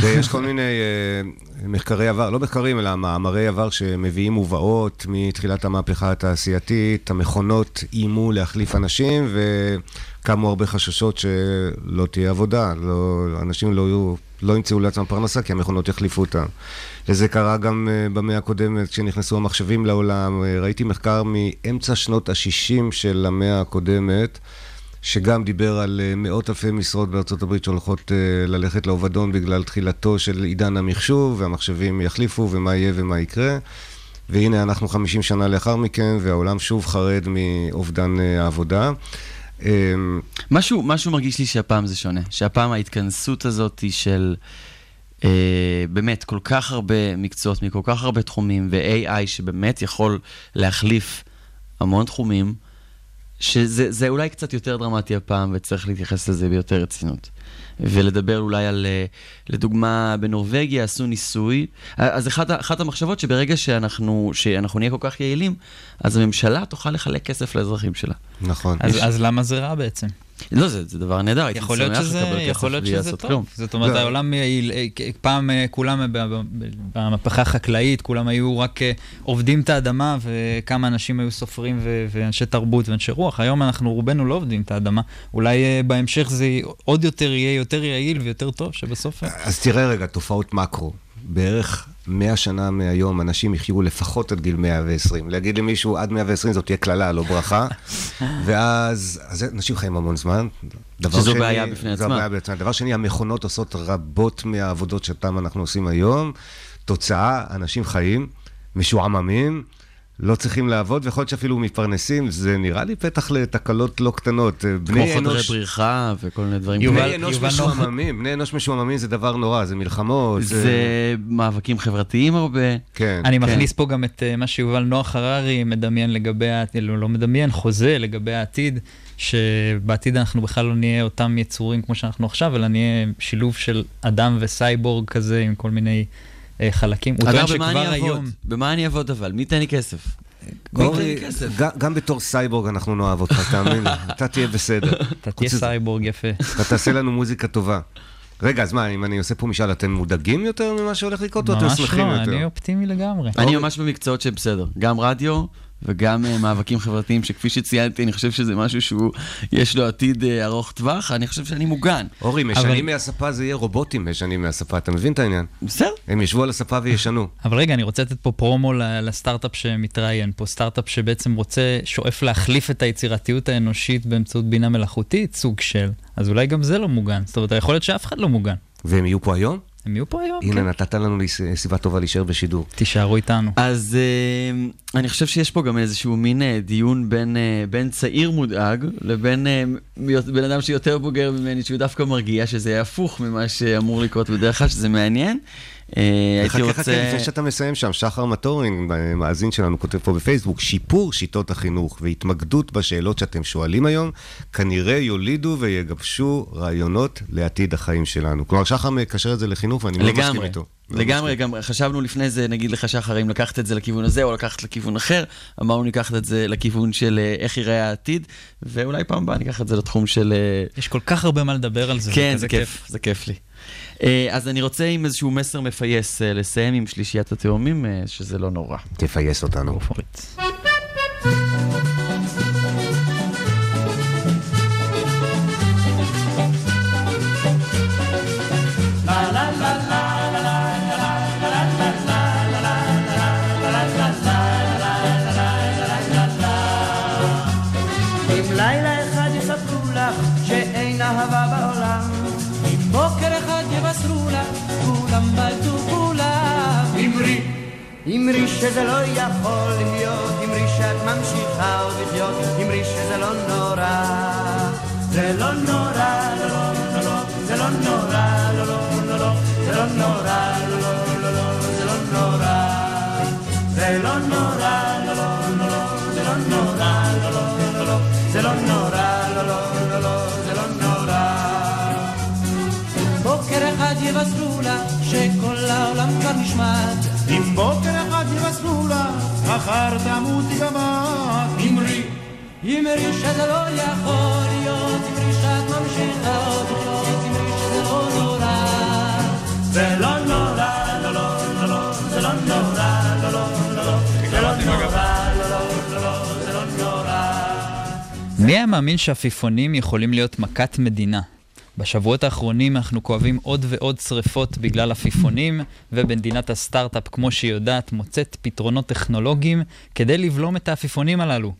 ויש כל מיני אה, מחקרי עבר, לא מחקרים, אלא מאמרי עבר שמביאים מובאות מתחילת המהפכה התעשייתית. המכונות איימו להחליף אנשים, וקמו הרבה חששות שלא תהיה עבודה. לא, אנשים לא, יהיו, לא ימצאו לעצמם פרנסה, כי המכונות יחליפו אותם. וזה קרה גם אה, במאה הקודמת, כשנכנסו המחשבים לעולם. ראיתי מחקר מאמצע שנות ה-60 של המאה הקודמת. שגם דיבר על אה, מאות אלפי משרות בארצות הברית שהולכות אה, ללכת לאובדון בגלל תחילתו של עידן המחשוב, והמחשבים יחליפו, ומה יהיה ומה יקרה. והנה אנחנו 50 שנה לאחר מכן, והעולם שוב חרד מאובדן אה, העבודה. אה, משהו, משהו מרגיש לי שהפעם זה שונה. שהפעם ההתכנסות הזאת היא של אה, באמת כל כך הרבה מקצועות מכל כך הרבה תחומים, ו-AI שבאמת יכול להחליף המון תחומים, שזה זה אולי קצת יותר דרמטי הפעם, וצריך להתייחס לזה ביותר רצינות. ולדבר אולי על, אה, לדוגמה, בנורבגיה עשו ניסוי. אז אחת, אחת המחשבות שברגע שאנחנו, שאנחנו נהיה כל כך יעילים, אז הממשלה תוכל לחלק כסף לאזרחים שלה. נכון. אז, אז למה זה רע בעצם? לא, זה, זה דבר נהדר, הייתי שמח לקבל כסף יכול להיות בלי שזה לעשות טוב. כלום. זאת אומרת, לא. העולם פעם כולם במהפכה החקלאית, כולם היו רק אה, עובדים את האדמה, וכמה אנשים היו סופרים ו- ואנשי תרבות ואנשי רוח. היום אנחנו רובנו לא עובדים את האדמה. אולי אה, בהמשך זה עוד יותר יהיה יותר יעיל ויותר טוב, שבסוף... אז תראה רגע, תופעות מקרו. בערך 100 שנה מהיום אנשים יחיו לפחות עד גיל 120. להגיד למישהו עד 120 זאת תהיה קללה, לא ברכה. ואז אז אנשים חיים המון זמן. דבר שזו שני- בעיה בפני זו עצמה. בעיה בעצמה. דבר שני, המכונות עושות רבות מהעבודות שאותן אנחנו עושים היום. תוצאה, אנשים חיים, משועממים. לא צריכים לעבוד, ויכול להיות שאפילו מתפרנסים, זה נראה לי פתח לתקלות לא קטנות. כמו בני חדרי אנוש, בריחה וכל מיני דברים יובל-. בני אנוש יובל משועממים, בני אנוש משועממים זה דבר נורא, זה מלחמות. זה מאבקים חברתיים הרבה. כן. אני כן. מכניס פה גם את אה, מה שיובל נוח הררי מדמיין לגבי העתיד, לא לא מדמיין, חוזה לגבי העתיד, שבעתיד אנחנו בכלל לא נהיה אותם יצורים כמו שאנחנו עכשיו, אלא נהיה שילוב של אדם וסייבורג כזה עם כל מיני אה, חלקים. הוא טוען אגב, שכבר אני היום... אעבוד? במה אני אעבוד אבל? מי ייתן לי כסף? כסף? גם- בתור סייבורג אנחנו נאהב אותך, תאמין לי. אתה תהיה בסדר. אתה תהיה סייבורג יפה. אתה תעשה לנו מוזיקה טובה. רגע, אז מה, אם אני עושה פה משאל, אתם מודאגים יותר ממה שהולך לקרות, או אתם ממש שמחים לא, יותר? אני אופטימי לגמרי. אני ממש במקצועות שבסדר. גם רדיו וגם אה, מאבקים חברתיים, שכפי שציינתי, אני חושב שזה משהו שהוא, יש לו עתיד אה, ארוך טווח, אני חושב שאני מוגן. אורי, משנים אבל- מהספה זה יהיה רובוטים משנים מהספה, אתה מבין את העניין? בסדר. הם ישבו על הספה וישנו. אבל רגע, אני רוצה לתת פה פרומו לסטארט-אפ שמתראיין פה. סטארט-אפ שבעצם רוצה, שואף להחליף את היצירתיות האנושית באמצעות בינה מלאכותית, סוג של. אז אולי גם זה לא מוגן. זאת אומרת, יכול להיות שאף אחד לא מוגן. והם יהיו פה היום? הם יהיו פה היום, הנה, כן. נתת לנו סיבה טובה להישאר בשידור. תישארו איתנו. אז אה, אני חושב שיש פה גם איזשהו מין אה, דיון בין, אה, בין צעיר מודאג לבין מ- בן אדם שיותר בוגר ממני, שהוא דווקא מרגיע שזה יהיה הפוך ממה שאמור לקרות בדרך כלל, שזה מעניין. אה, הייתי חכה, חכה, רוצה... לפני שאתה מסיים שם, שחר מטורין, מאזין שלנו, כותב פה בפייסבוק, שיפור שיטות החינוך והתמקדות בשאלות שאתם שואלים היום, כנראה יולידו ויגבשו רעיונות לעתיד החיים שלנו. כלומר, שחר מקשר את זה לחינוך ואני לא מסכים לגמרי, איתו. לא לגמרי, מסכים. גם חשבנו לפני זה, נגיד לך שחר, אם לקחת את זה לכיוון הזה או לקחת לכיוון אחר, אמרנו ניקח את זה לכיוון של אה, איך ייראה העתיד, ואולי פעם הבאה ניקח את זה לתחום של... אה, יש כל כך הרבה מה לדבר על זה, כן, וכזה זה כיף, זה כיף לי. אה, אז אני רוצה עם איזשהו מסר מפייס אה, לסיים עם שלישיית התאומים, אה, שזה לא נורא. תפייס אותנו. Go שזה לא יכול להיות, אמרי שאת ממשיכה עוד לחיות, אמרי שזה לא נורא. זה לא נורא, לא, לא, לא, לא, זה לא נורא, לא, לא, לא, לא, זה לא נורא, לא, לא, לא, לא, זה לא נורא. זה לא נורא, לא, לא, לא, לא, זה לא נורא, לא, לא, לא, לא, זה לא נורא, לא, לא, לא, לא, זה לא נורא. בוקר אחד יבשרו לה שכל העולם כבר נשמט. בוקר אחד יבשרו לה, מחר תמותי גם את. אמרי, אמרי שזה לא יכול להיות, אמרי שאת ממשיכה עוד לחיות, אמרי שזה לא נורא. זה לא נורא, לא, לא, לא, לא, זה לא נורא, לא, לא, לא, לא, זה לא נורא, לא, לא, לא, לא, זה לא נורא. מי היה מאמין שעפיפונים יכולים להיות מכת מדינה? בשבועות האחרונים אנחנו כואבים עוד ועוד שריפות בגלל עפיפונים, ובמדינת הסטארט-אפ, כמו שהיא יודעת, מוצאת פתרונות טכנולוגיים כדי לבלום את העפיפונים הללו.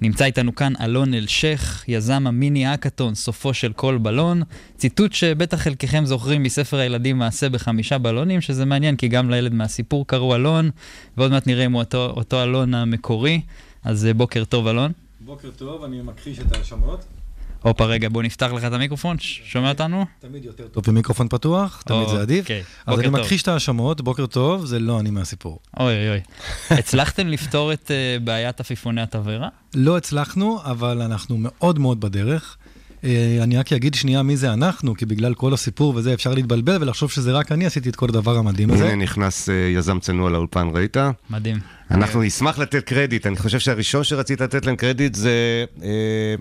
נמצא איתנו כאן אלון אלשיך, יזם המיני האקתון, סופו של כל בלון. ציטוט שבטח חלקכם זוכרים מספר הילדים מעשה בחמישה בלונים, שזה מעניין כי גם לילד מהסיפור קראו אלון, ועוד מעט נראה אם הוא אותו, אותו אלון המקורי. אז אה, בוקר טוב אלון. בוקר טוב, אני מכחיש את ההאשמות. הופה רגע, בוא נפתח לך את המיקרופון, שומע אותנו? תמיד יותר טוב במיקרופון פתוח, תמיד זה עדיף. אוקיי, אז בוקר אני. מכחיש את ההאשמות, בוקר טוב, זה לא אני מהסיפור. אוי אוי אוי. הצלחתם לפתור את אה, בעיית עפיפוני התבערה? לא הצלחנו, אבל אנחנו מאוד מאוד בדרך. אה, אני רק אגיד שנייה מי זה אנחנו, כי בגלל כל הסיפור וזה אפשר להתבלבל ולחשוב שזה רק אני עשיתי את כל הדבר המדהים הזה. הנה נכנס אה, יזם צנוע לאולפן, ראית? מדהים. אנחנו נשמח לתת קרדיט, אני חושב שהראשון שרצית לתת להם קרדיט זה אה,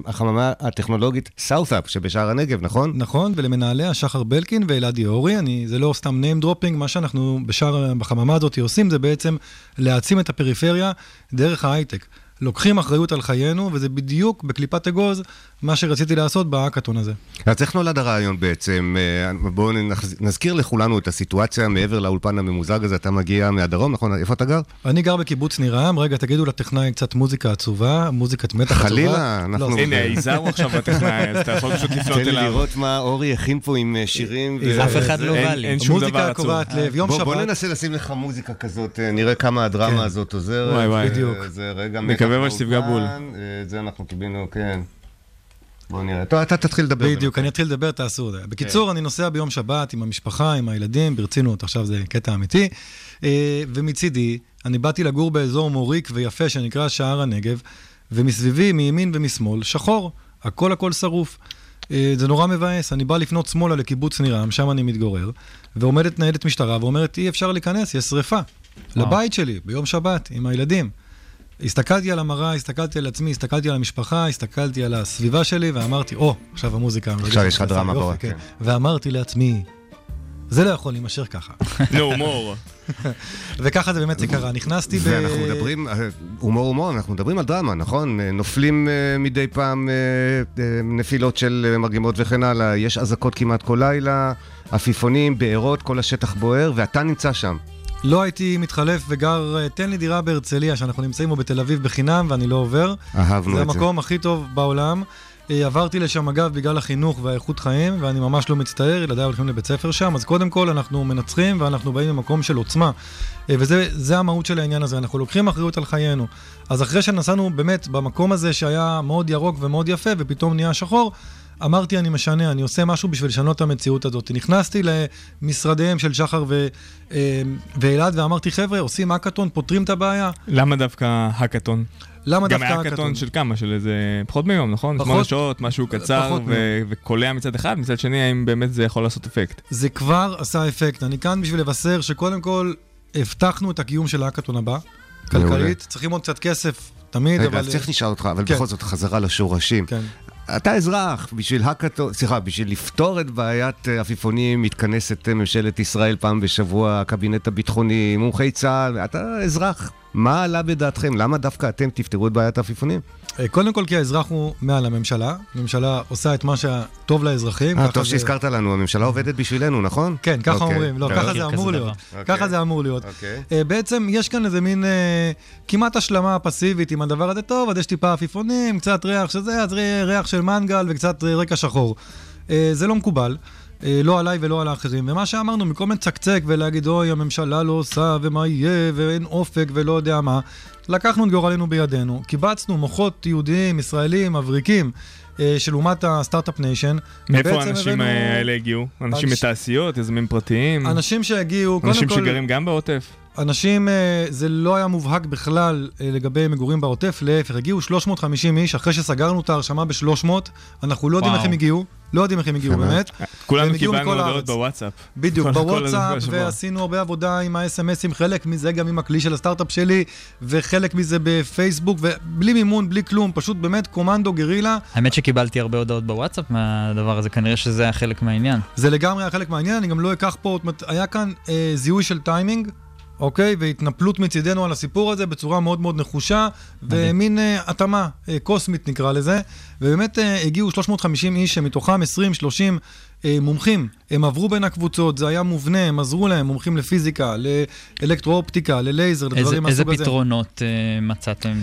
החממה הטכנולוגית סאות'אפ שבשער הנגב, נכון? נכון, ולמנהליה שחר בלקין ואלעדי אורי, אני, זה לא סתם name dropping, מה שאנחנו בשער, בחממה הזאת עושים זה בעצם להעצים את הפריפריה דרך ההייטק. לוקחים אחריות על חיינו, וזה בדיוק בקליפת אגוז מה שרציתי לעשות בהאקתון הזה. אז איך נולד הרעיון בעצם? אה, בואו נז- נזכיר לכולנו את הסיטואציה מעבר לאולפן הממוזג הזה, אתה מגיע מהדרום, נכון? איפה אתה גר? אני גר בקיבוץ נירם, רגע, תגידו לטכנאי קצת מוזיקה עצובה, מוזיקת מתח עצובה. חלילה, אנחנו- לא, הנה, זה- יזהר הוא עכשיו בטכנאי, אז אתה יכול פשוט לפנות תן לי אליו. לראות מה אורי הכין פה עם אה, שירים. אף אחד לא בא לי. אין שום מוזיקה דבר עצוב. קורעת לב, יום בוא- בוא שבת. ננסה לשים לך מוזיקה כזאת, אה, נראה כמה הדרמה הזאת עוזרת. וואי, וואי. בדיוק. זה רגע נקווה מתח שתפגע בול. את זה אנחנו קיבלנו, כן. בוא נראה. טוב, אתה תתחיל לדבר. בדיוק, אני אתחיל לדבר, תעשו את זה. בקיצור, אני נוסע ביום שבת עם המשפחה, עם הילדים, ברצינות, עכשיו זה קטע אמיתי. אה, ומצידי, אני באתי לגור באזור מוריק ויפה שנקרא שער הנגב, ומסביבי, מימין ומשמאל, שחור, הכל הכל שרוף. אה, זה נורא מבאס, אני בא לפנות שמאלה לקיבוץ נירם, שם אני מתגורר, ועומדת ניידת משטרה ואומרת, אי אפשר להיכנס, יש שריפה. לבית שלי, ביום שבת, עם הילדים. הסתכלתי על המראה, הסתכלתי על עצמי, הסתכלתי על המשפחה, הסתכלתי על הסביבה שלי, ואמרתי, או, עכשיו המוזיקה. עכשיו יש לך דרמה פה, כן. כן. ואמרתי לעצמי, זה לא יכול להימשך ככה. נו, הומור. וככה זה באמת זה קרה. נכנסתי ב... ואנחנו מדברים, אה, הומור הומור, אנחנו מדברים על דרמה, נכון? אה, נופלים אה, מדי פעם נפילות של מרגמות וכן הלאה, יש אזעקות כמעט כל לילה, עפיפונים, בארות, כל השטח בוער, ואתה נמצא שם. לא הייתי מתחלף וגר, אה, תן לי דירה בהרצליה, שאנחנו נמצאים בו בתל אביב בחינם ואני לא עובר. אהבנו זה את זה. המקום הכי טוב בעולם. אה, עברתי לשם אגב בגלל החינוך והאיכות חיים, ואני ממש לא מצטער, ילדיי הולכים לבית ספר שם, אז קודם כל אנחנו מנצחים ואנחנו באים ממקום של עוצמה. אה, וזה זה המהות של העניין הזה, אנחנו לוקחים אחריות על חיינו. אז אחרי שנסענו באמת במקום הזה שהיה מאוד ירוק ומאוד יפה, ופתאום נהיה שחור, אמרתי, אני משנה, אני עושה משהו בשביל לשנות את המציאות הזאת. נכנסתי למשרדיהם של שחר ו- אה, ואלעד ואמרתי, חבר'ה, עושים האקתון, פותרים את הבעיה. למה דווקא האקתון? למה גם דווקא היה האקתון? האקתון של כמה? של איזה פחות מיום, נכון? פחות- שמונה שעות, משהו קצר ו-. וקולע מצד אחד, מצד שני, האם באמת זה יכול לעשות אפקט? זה כבר עשה אפקט. אני כאן בשביל לבשר שקודם כל הבטחנו את הקיום של האקתון הבא. כלכלית. צריכים עוד קצת כסף, תמיד, רגע, אבל... אז צריך לשאול אותך, אבל כן. בכל זאת חזרה לשורשים. כן. אתה אזרח, בשביל האקתון, סליחה, בשביל לפתור את בעיית עפיפונים מתכנסת ממשלת ישראל פעם בשבוע, הקבינט הביטחוני, מומחי צה"ל, אתה אזרח. מה עלה בדעתכם? למה דווקא אתם תפתרו את בעיית העפיפונים? אה, קודם כל כי האזרח הוא מעל הממשלה. הממשלה עושה את מה שטוב לאזרחים. אה, טוב זה- שהזכרת לנו, הממשלה עובדת בשבילנו, נכון? כן, ככה אוקיי. אומרים. לא, טוב. ככה זה אמור להיות. אוקיי. ככה זה אמור להיות. אוקיי. בעצם יש כאן איזה מין אה, כמעט השלמה פסיבית עם הדבר הזה. טוב, אז יש טיפה עפיפונים, קצת ריח של זה, אז רי- ריח של מנגל וקצת רקע שחור. אה, זה לא מקובל. אה, לא עליי ולא על האחרים. ומה שאמרנו, במקום לצקצק ולהגיד, אוי, הממשלה לא עושה, ומה יהיה, ואין אופק ולא יודע מה, לקחנו את גורלנו בידינו, קיבצנו מוחות יהודיים, ישראלים, מבריקים, אה, של אומת ה start-up nation. מאיפה האנשים הבאנו- האלה הגיעו? אנשים אנש- מתעשיות, יזמים פרטיים? אנשים שהגיעו, קודם אנשים כל... שגרים גם בעוטף? אנשים, אה, זה לא היה מובהק בכלל אה, לגבי מגורים בעוטף, להפך, הגיעו 350 איש, אחרי שסגרנו את ההרשמה ב-300, אנחנו לא יודעים. איך הם הגיעו, לא יודעים איך הם הגיעו באמת. כולנו והם הגיעו קיבלנו הודעות. בוואטסאפ. בדיוק, בוואטסאפ. ועשינו הרבה עבודה עם ה-SMSים, חלק מזה גם עם הכלי של הסטארט-אפ שלי, וחלק מזה בפייסבוק, ובלי מימון, בלי כלום, פשוט באמת קומנדו גרילה. האמת שקיבלתי הרבה הודעות בוואטסאפ מהדבר הזה, כנראה שזה היה חלק מהעניין. זה לגמרי היה חלק מהעניין, אני גם לא אקח פה, זאת אומרת, היה כאן אה, זיהוי של טיימינג, אוקיי? והתנפלות מצידנו על הסיפור הזה בצורה מאוד מאוד נחושה, ומין אה, התאמה אה, קוסמית נקרא לזה, ובאמת אה, הגיעו 350 איש, שמתוכם 20-30 אה, מומחים. הם עברו בין הקבוצות, זה היה מובנה, הם עזרו להם, מומחים לפיזיקה, לאלקטרואופטיקה, ללייזר, איזה, לדברים איזה מהסוג הזה. פתרונות אה, מצאתם?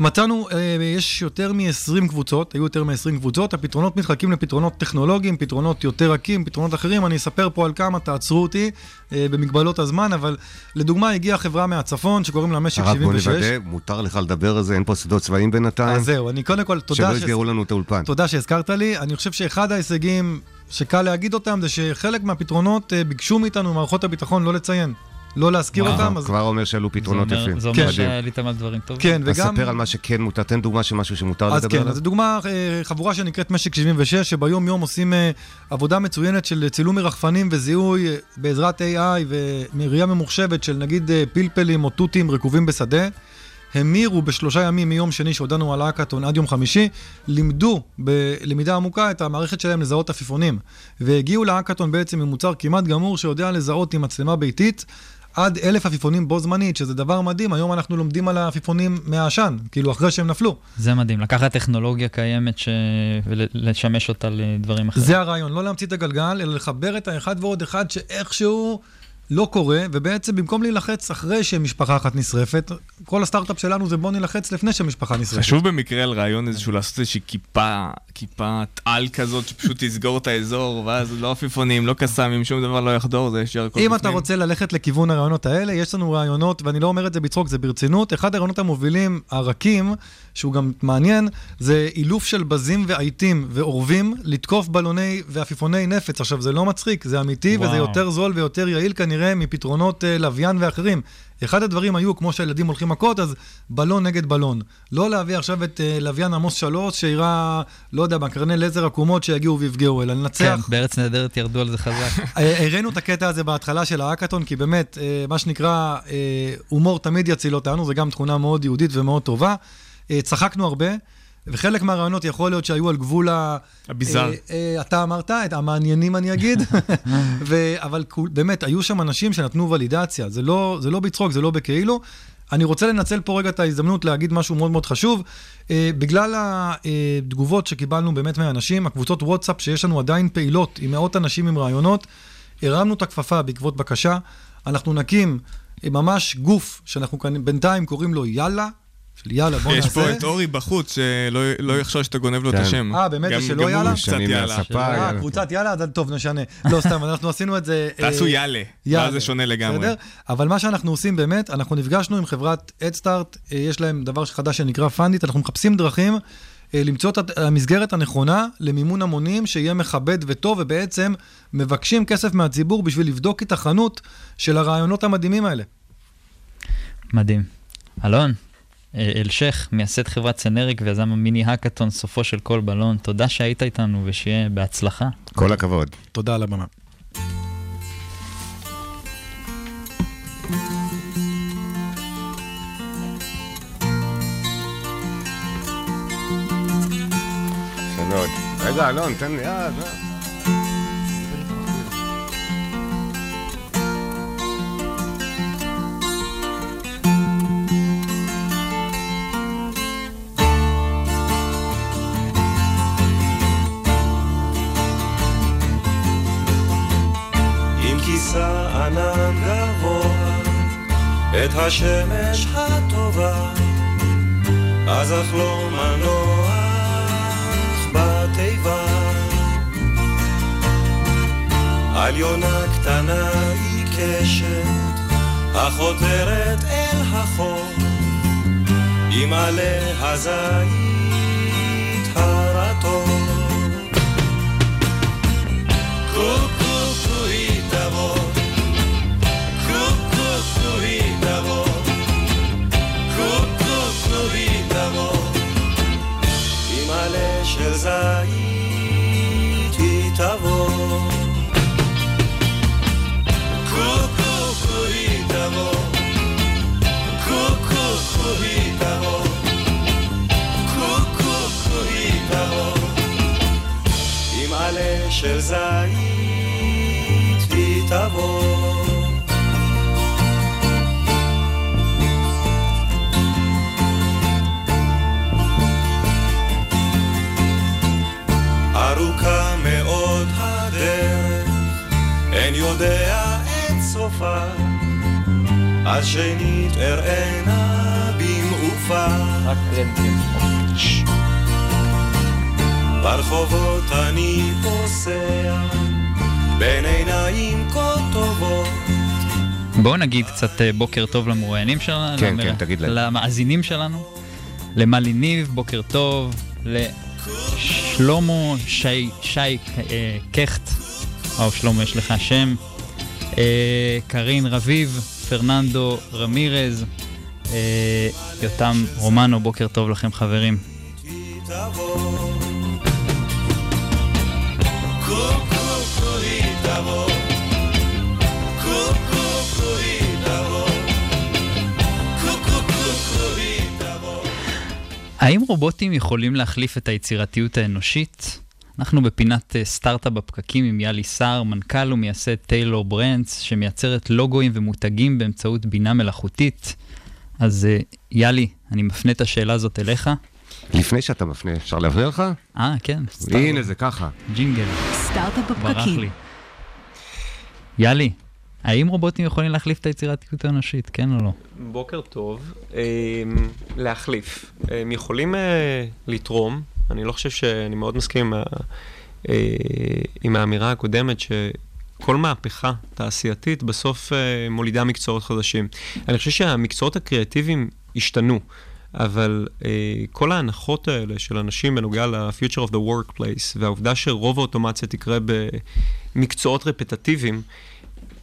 מצאנו, יש יותר מ-20 קבוצות, היו יותר מ-20 קבוצות, הפתרונות מתחלקים לפתרונות טכנולוגיים, פתרונות יותר רכים, פתרונות אחרים, אני אספר פה על כמה, תעצרו אותי במגבלות הזמן, אבל לדוגמה הגיעה חברה מהצפון שקוראים לה משק הרב, בוא 76. נוודא, מותר לך לדבר על זה, אין פה שדות צבאיים בינתיים. אז זהו, אני קודם כל, תודה שלא ש- יסגרו לנו את האולפן. תודה שהזכרת לי. אני חושב שאחד ההישגים שקל להגיד אותם זה שחלק מהפתרונות אה, ביקשו מאיתנו, מערכות הביטחון, לא לציין. לא להזכיר אותם, אז... כבר אומר שעלו פתרונות זה אומר- יפים. זה אומר כן. שעליתם על דברים טובים. כן, אז וגם... ספר על מה שכן מותר, תן דוגמה של משהו שמותר אז לדבר כן, עליו. אז דוגמה, אה, חבורה שנקראת משק 76, שביום יום עושים אה, עבודה מצוינת של צילום מרחפנים וזיהוי בעזרת AI ומראייה ממוחשבת של נגיד פלפלים או תותים רקובים בשדה. המירו בשלושה ימים מיום שני שהודענו על האקתון עד יום חמישי, לימדו בלמידה עמוקה את המערכת שלהם לזהות עפיפונים. והגיעו לאקתון בעצם עם מוצר כמעט גמור שיודע לזהות עם מצלמה ביתית עד אלף עפיפונים בו זמנית, שזה דבר מדהים. היום אנחנו לומדים על העפיפונים מהעשן, כאילו אחרי שהם נפלו. זה מדהים, לקחת טכנולוגיה קיימת ש... ולשמש אותה לדברים אחרים. זה הרעיון, לא להמציא את הגלגל, אלא לחבר את האחד ועוד אחד שאיכשהו לא קורה, ובעצם במקום להילחץ אחרי שמשפחה אחת נשרפת, כל הסטארט-אפ שלנו זה בוא נילחץ לפני שמשפחה נשרפת. חשוב במקרה על רעיון איזשהו לעשות איזושהי כיפה, כיפת על כזאת שפשוט תסגור את האזור, ואז לא עפיפונים, לא קסאמים, שום דבר לא יחדור, זה ישר הכל אם אתה. רוצה ללכת לכיוון הרעיונות האלה, יש לנו רעיונות, ואני לא אומר את זה בצחוק, זה ברצינות. אחד הרעיונות המובילים, הרכים, שהוא גם מעניין, זה אילוף של בזים ועיתים ועורבים, לתקוף בלוני ועפיפוני נפץ. עכשיו, זה לא מצחיק, זה אמיתי, וזה וואו. יותר זול ויותר יעיל כנראה מפתרונות uh, לוויין ואחרים. אחד הדברים היו, כמו שהילדים הולכים מכות, אז בלון נגד בלון. לא להביא עכשיו את uh, לוויין עמוס שלוש, שיראה, לא יודע, בקרני לייזר עקומות שיגיעו ויפגעו, אלא כן, לנצח. בארץ נהדרת ירדו על זה חזק. אה, הראינו את הקטע הזה בהתחלה של האקתון, כי באמת, אה, מה שנקרא, אה, הומור תמיד יציל אותנו, זו גם תכונה מאוד יהודית ומאוד טובה. אה, צחקנו הרבה, וחלק מהרעיונות יכול להיות שהיו על גבול ה... הביזאר. אה, אה, אתה אמרת, את המעניינים אני אגיד, ו... אבל באמת, היו שם אנשים שנתנו ולידציה, זה לא, זה לא בצחוק, זה לא בכאילו. אני רוצה לנצל פה רגע את ההזדמנות להגיד משהו מאוד מאוד חשוב. אה, בגלל התגובות שקיבלנו באמת מהאנשים, הקבוצות וואטסאפ שיש לנו עדיין פעילות עם מאות אנשים עם רעיונות, הרמנו את הכפפה בעקבות בקשה. אנחנו נקים אה, ממש גוף שאנחנו כאן בינתיים קוראים לו יאללה, יאללה בוא יש נעשה. פה את אורי בחוץ, שלא לא יחשוב שאתה גונב לו את כן. השם. אה, באמת? זה גם- שלא גם יאללה? הוא קצת יאללה. אה, יאללה. קבוצת יאללה, אז טוב, נשנה. לא, סתם, אנחנו עשינו את זה... אה, תעשו יאללה, יאללה. ואז זה שונה לגמרי. בסדר? אבל מה שאנחנו עושים באמת, אנחנו נפגשנו עם חברת הדסטארט, יש להם דבר חדש שנקרא פאנדיט, אנחנו מחפשים דרכים אה, למצוא את המסגרת הנכונה למימון המונים שיהיה מכבד וטוב, ובעצם מבקשים כסף מהציבור בשביל לבדוק את ההיתכנות של הרעיונות המדהימים האלה. מדהים. אלון, אה, אלשך, מייסד חברת סנריק ויזם המיני האקתון, סופו של כל בלון, תודה שהיית איתנו ושיהיה בהצלחה. כל הכבוד. תודה על הבמה. רגע, אלון, תן לי יד. אה. את השמש הטובה, אז אחלום הנוח בתיבה. על יונה קטנה עיקשת, החותרת אל החור, עם עלה הזית הרטוב. זית היא תבוא. ארוכה מאוד הדרך, אין יודע את סופה, אז שנית אראנה במעופה. רק ברחובות אני פוסע, בין עיניים כה טובות. בואו נגיד קצת אה, בוקר טוב למרואיינים שלנו. כן, למ- כן, תגיד להם. למאזינים שלנו. למלי ניב, בוקר טוב. לשלמה שי, שי אה, קכט, או שלמה יש לך שם. אה, קרין רביב, פרננדו רמירז, אה, יותם רומנו, בוקר טוב לכם חברים. תבוא. האם רובוטים יכולים להחליף את היצירתיות האנושית? אנחנו בפינת אה, סטארט-אפ בפקקים עם יאלי סער, מנכ"ל ומייסד טיילור ברנדס, שמייצרת לוגוים ומותגים באמצעות בינה מלאכותית. אז אה, יאלי, אני מפנה את השאלה הזאת אליך. לפני שאתה מפנה, אפשר להבהיר לך? אה, כן. הנה, זה ככה. ג'ינגל. סטארט-אפ ברח בפקקים. לי. יאלי, האם רובוטים יכולים להחליף את היצירתיות האנושית, כן או לא? בוקר טוב. אמ, להחליף. הם יכולים אה, לתרום, אני לא חושב שאני מאוד מסכים עם, ה- אה, עם האמירה הקודמת שכל מהפכה תעשייתית בסוף אה, מולידה מקצועות חדשים. אני חושב שהמקצועות הקריאטיביים השתנו. אבל אה, כל ההנחות האלה של אנשים בנוגע ל-future of the workplace, והעובדה שרוב האוטומציה תקרה במקצועות רפטטיביים,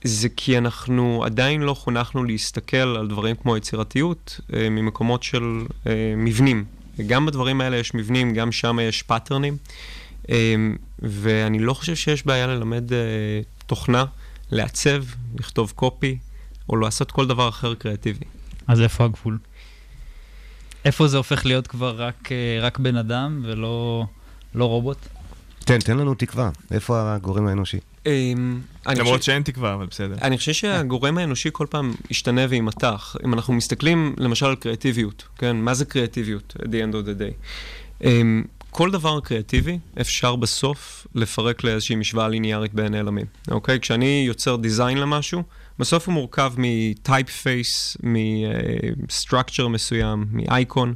זה כי אנחנו עדיין לא חונכנו להסתכל על דברים כמו יצירתיות אה, ממקומות של אה, מבנים. גם בדברים האלה יש מבנים, גם שם יש פאטרנים, אה, ואני לא חושב שיש בעיה ללמד אה, תוכנה, לעצב, לכתוב קופי, או לעשות כל דבר אחר קריאטיבי. אז איפה הגבול? איפה זה הופך להיות כבר רק, אה, רק בן אדם ולא לא רובוט? תן, תן לנו תקווה. איפה הגורם האנושי? אמ, למרות שאין תקווה, אבל בסדר. אני חושב שהגורם האנושי כל פעם ישתנה ויימתח. אם אנחנו מסתכלים למשל על קריאטיביות, כן? מה זה קריאטיביות, at the end of the day? Um, כל דבר קריאטיבי אפשר בסוף לפרק לאיזושהי משוואה ליניארית בין נעלמים, אוקיי? כשאני יוצר design למשהו, בסוף הוא מורכב מ typeface, מ-structure מסוים, מאייקון,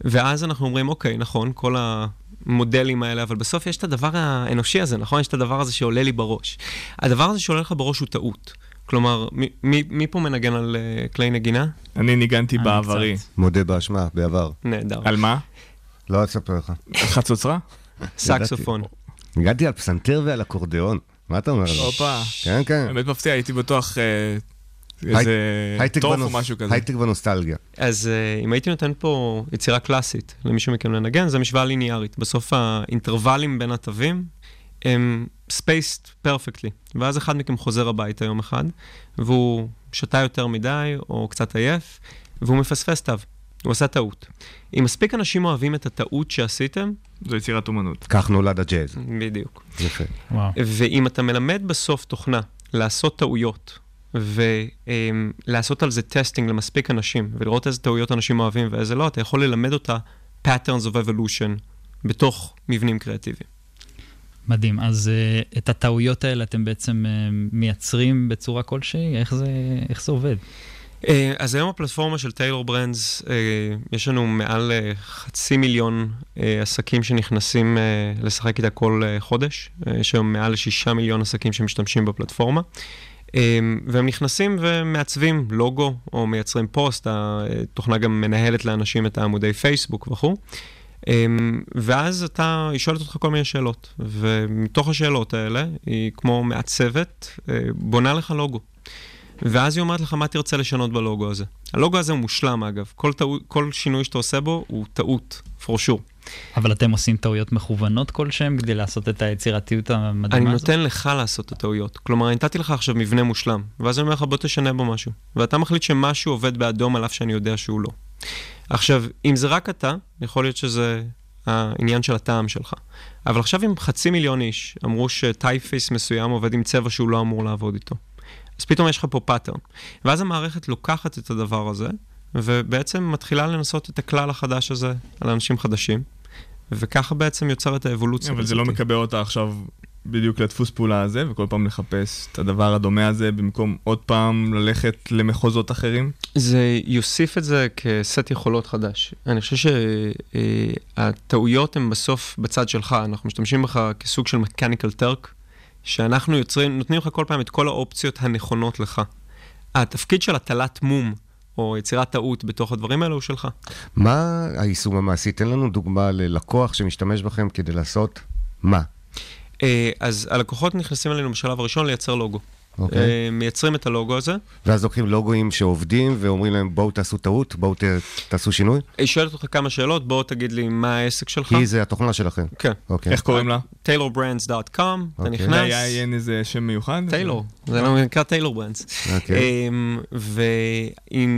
ואז אנחנו אומרים, אוקיי, נכון, כל המודלים האלה, אבל בסוף יש את הדבר האנושי הזה, נכון? יש את הדבר הזה שעולה לי בראש. הדבר הזה שעולה לך בראש הוא טעות. כלומר, מי, מי, מי פה מנגן על אה, כלי נגינה? אני ניגנתי בעברי. מודה באשמה, בעבר. נהדר. על מה? לא אספר לך. חצוצרה? סקסופון. הגעתי על פסנתר ועל אקורדיאון. מה אתה אומר? הופה. כן, כן. באמת מפתיע, הייתי בטוח אה, איזה טוף או משהו כזה. הייטק ונוסטלגיה. אז uh, אם הייתי נותן פה יצירה קלאסית למישהו מכם לנגן, זה משוואה ליניארית. בסוף האינטרוולים בין התווים הם spaced perfectly. ואז אחד מכם חוזר הביתה יום אחד, והוא שתה יותר מדי, או קצת עייף, והוא מפספס תו. הוא עשה טעות. אם מספיק אנשים אוהבים את הטעות שעשיתם... זו יצירת אומנות. כך נולד הג'אז. בדיוק. יפה. ואם אתה מלמד בסוף תוכנה לעשות טעויות, ולעשות על זה testing למספיק אנשים, ולראות איזה טעויות אנשים אוהבים ואיזה לא, אתה יכול ללמד אותה patterns of evolution בתוך מבנים קריאטיביים. מדהים. אז uh, את הטעויות האלה אתם בעצם uh, מייצרים בצורה כלשהי? איך זה, איך זה עובד? Uh, אז היום הפלטפורמה של טיילור ברנדס, uh, יש לנו מעל uh, חצי מיליון uh, עסקים שנכנסים uh, לשחק איתה כל uh, חודש. Uh, יש היום מעל לשישה מיליון עסקים שמשתמשים בפלטפורמה. Um, והם נכנסים ומעצבים לוגו או מייצרים פוסט, התוכנה גם מנהלת לאנשים את העמודי פייסבוק וכו'. Um, ואז אתה, היא שואלת אותך כל מיני שאלות, ומתוך השאלות האלה, היא כמו מעצבת, uh, בונה לך לוגו. ואז היא אומרת לך מה תרצה לשנות בלוגו הזה. הלוגו הזה הוא מושלם אגב, כל, טעו, כל שינוי שאתה עושה בו הוא טעות, for sure. אבל אתם עושים טעויות מכוונות כלשהם כדי לעשות את היצירתיות המדהימה אני הזאת? נותן לך לעשות את הטעויות. כלומר, אני נתתי לך עכשיו מבנה מושלם, ואז אני אומר לך בוא תשנה בו משהו. ואתה מחליט שמשהו עובד באדום על אף שאני יודע שהוא לא. עכשיו, אם זה רק אתה, יכול להיות שזה העניין של הטעם שלך. אבל עכשיו אם חצי מיליון איש אמרו ש typeface מסוים עובד עם צבע שהוא לא אמור לעבוד איתו. אז פתאום יש לך פה פאטרן. ואז המערכת לוקחת את הדבר הזה, ובעצם מתחילה לנסות את הכלל החדש הזה על אנשים חדשים, וככה בעצם נוצרת האבולוציה. אבל זה לא. מקבע אותה עכשיו בדיוק לדפוס פעולה הזה, וכל פעם לחפש את הדבר הדומה הזה, במקום עוד פעם ללכת למחוזות אחרים? זה יוסיף את זה כסט יכולות חדש. אני חושב שהטעויות הן בסוף בצד שלך, אנחנו משתמשים בך כסוג של מקניקל טרק, שאנחנו יוצרים, נותנים לך כל פעם את כל האופציות הנכונות לך. התפקיד של הטלת מום, או יצירת טעות בתוך הדברים האלה הוא שלך. מה היישום המעשי? תן לנו דוגמה ללקוח שמשתמש בכם כדי לעשות מה? אה, אז הלקוחות נכנסים אלינו בשלב הראשון לייצר לוגו. אוקיי. אה, מייצרים את הלוגו הזה. ואז לוקחים לוגויים שעובדים ואומרים להם בואו תעשו טעות, בואו ת- תעשו שינוי? היא שואלת אותך כמה שאלות, בוא תגיד לי מה העסק שלך. כי זה התוכנה שלכם. כן. אוקיי. איך קוראים לה? taylorbrands.com, אתה אוקיי. נכנס. היה אין איזה שם מיוחד? טיילור, זה לא נקרא טיילור ברנדס. והיא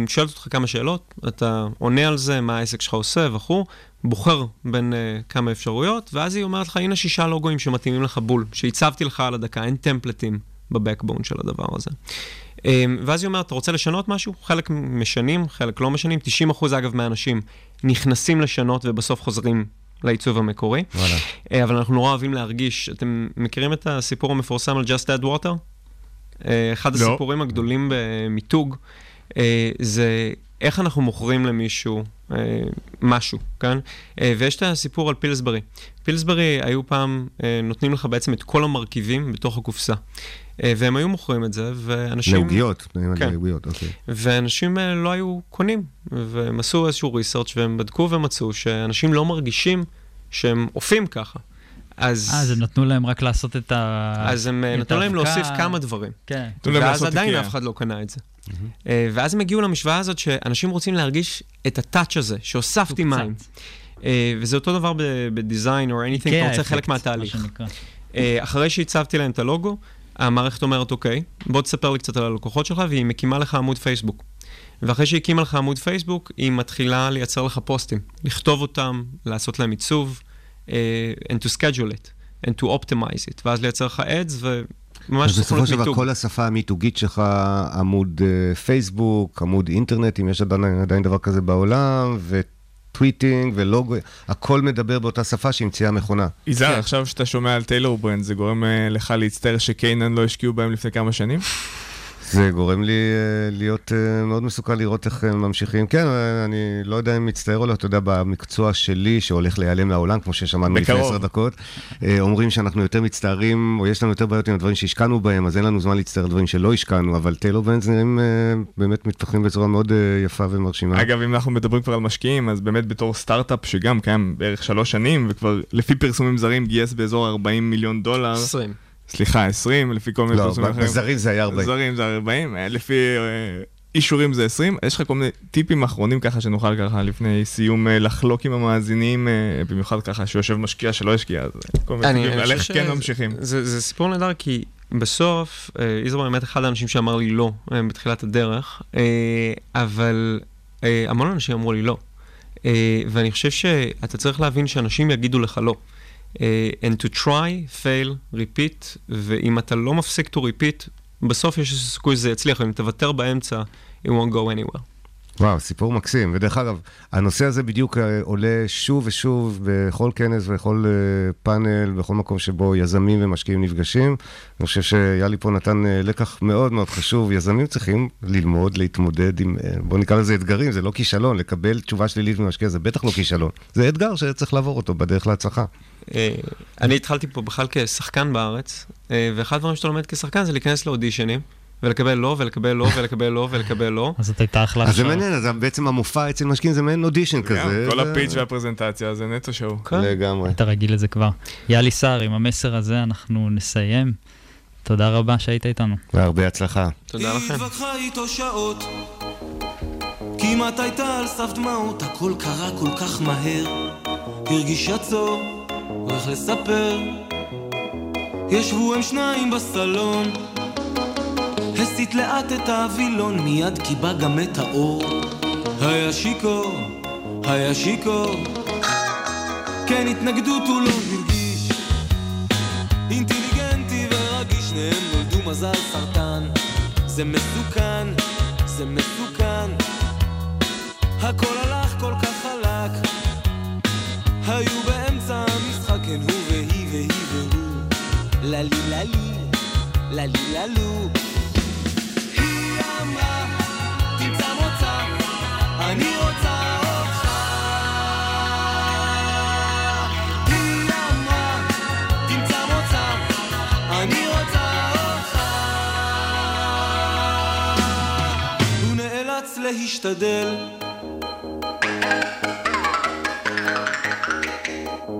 שואלת אותך כמה שאלות, אתה עונה על זה, מה העסק שלך עושה וכו', בוחר בין uh, כמה אפשרויות, ואז היא אומרת לך, הנה שישה לוגוים שמתאימים לך בול, שהצבתי לך על הדקה, אין טמפלטים בבקבון של הדבר הזה. Um, ואז היא אומרת, אתה רוצה לשנות משהו? חלק משנים, חלק לא משנים. 90% אגב מהאנשים נכנסים לשנות ובסוף חוזרים לעיצוב המקורי. וואלה. אה, אבל אנחנו נורא אוהבים להרגיש, אתם מכירים את הסיפור המפורסם על Just Add Water? אה, אחד לא. הסיפורים הגדולים במיתוג אה, זה איך אנחנו מוכרים למישהו משהו, כן? ויש את הסיפור על פילסברי. פילסברי היו פעם נותנים לך בעצם את כל המרכיבים בתוך הקופסה. אה, והם היו מוכרים את זה, ואנשים... לעוגיות, כן. לעוגיות, אוקיי. ואנשים אה, לא היו קונים, והם עשו איזשהו ריסרצ' והם בדקו ומצאו שאנשים לא מרגישים שהם עופים ככה. אז... אה, אז הם נתנו להם רק לעשות את ה... אז הם נתנו להם. להוסיף כמה דברים. כן. ואז עדיין. אף אחד לא קנה את זה. ואז הם הגיעו למשוואה הזאת שאנשים רוצים להרגיש את הטאץ' הזה, שהוספתי מים. וזה אותו דבר ב- בדיזיין או anything, אתה רוצה חלק מה מהתהליך. אחרי שהצבתי להם את הלוגו, המערכת אומרת, אוקיי, בוא תספר לי קצת על הלקוחות שלך, והיא מקימה לך עמוד פייסבוק. ואחרי שהיא הקימה לך עמוד פייסבוק, היא מתחילה לייצר לך פוסטים, לכתוב אותם, לעשות להם עיצוב, אה, and to schedule it, and to optimize it, ואז לייצר לך ads, וממש אז בסופו של דבר. כל השפה המיתוגית שלך, עמוד אה, פייסבוק, עמוד אינטרנט, אם יש עדיין, עדיין דבר כזה בעולם, ו tweeting ולוגו, הכל מדבר באותה שפה שהמציאה המכונה. יזהר, עכשיו שאתה שומע על טיילור ברנד, זה גורם אה, לך להצטער ש Canaan לא השקיעו בהם לפני כמה שנים? זה גורם לי אה, להיות אה, מאוד מסוקרן לראות איך הם ממשיכים. כן, אה, אני לא יודע אם מצטער או לא, אתה יודע, במקצוע שלי, שהולך להיעלם מהעולם, כמו ששמענו לפני. עשר דקות, אומרים שאנחנו יותר מצטערים, או יש לנו יותר בעיות עם הדברים שהשקענו בהם, אז אין לנו זמן להצטער על דברים שלא השקענו, אבל טיילור ברנדס נראים באמת מתפתחים בצורה מאוד יפה ומרשימה. אגב, אם אנחנו מדברים כבר על משקיעים, אז באמת בתור סטארט-אפ שגם קיים בערך שלוש שנים, וכבר לפי פרסומים זרים גייס באזור 40 מיליון דולר. 20. סליחה, 20, לפי כל מיני לא, פרסומים אחרים. בזרים זה היה 40. בזרים זה 40, אה, לפי אה, אישורים זה 20. יש לך כל מיני טיפים אחרונים ככה שנוכל ככה לפני סיום אה, לחלוק עם המאזינים, במיוחד ככה שיושב משקיע שלא השקיע, אז כל מיני טיפים אני על איך כן ממשיכים. זה זה סיפור נהדר, כי בסוף, יזרום באמת אחד האנשים שאמר לי לא בתחילת הדרך, אבל המון אנשים אמרו לי לא. ואני חושב שאתה צריך להבין שאנשים יגידו לך לא. אה, and to try, fail, repeat, ואם אתה לא מפסיק to repeat, בסוף יש סיכוי שזה יצליח, ואם תוותר באמצע, it won't go anywhere. וואו, סיפור מקסים. ודרך אגב, הנושא הזה בדיוק אה, עולה שוב ושוב בכל כנס ובכל אה, פאנל, בכל מקום שבו יזמים ומשקיעים נפגשים. אני חושב שיאלי פה נתן לקח מאוד מאוד חשוב. יזמים צריכים ללמוד, להתמודד עם, אה, בוא נקרא לזה אתגרים, זה לא כישלון. לקבל תשובה שלילית ממשקיע זה בטח לא כישלון. זה אתגר שצריך לעבור אותו בדרך להצלחה. אה, אני התחלתי פה בכלל כשחקן בארץ, אה, ואחד הדברים שאתה לומד כשחקן זה להיכנס לאודישנים, ולקבל לא, ולקבל לא, ולקבל לא, ולקבל לא. אז זאת הייתה אחלה אז זה מעניין, אז בעצם המופע אצל משקיעים זה מעין אודישן כזה. כל הפיץ' והפרזנטציה זה נטו שואו. לגמרי. אתה רגיל לזה כבר. יאלי סער, עם המסר הזה אנחנו נסיים. תודה רבה שהיית איתנו. והרבה הצלחה. תודה היא התווכחה איתו שעות כמעט הייתה על סף דמעות הכל קרה כל כך מהר הרגישה צור, איך לספר. ישבו הם שניים בסלון. הסיט לאט את הווילון מיד קיבה גם את האור. היה שיכור, היה שיכור. כן התנגדות הוא לא הרגיש. אינטליגנטי ורגיש שניהם נולדו מזל סרטן. זה מסוכן, זה מסוכן. הכל הלך ללי ללי, ללי ללו היא אמרה תמצא מוצא אני רוצה אותך היא אמרה תמצא מוצא אני רוצה אותך הוא נאלץ להשתדל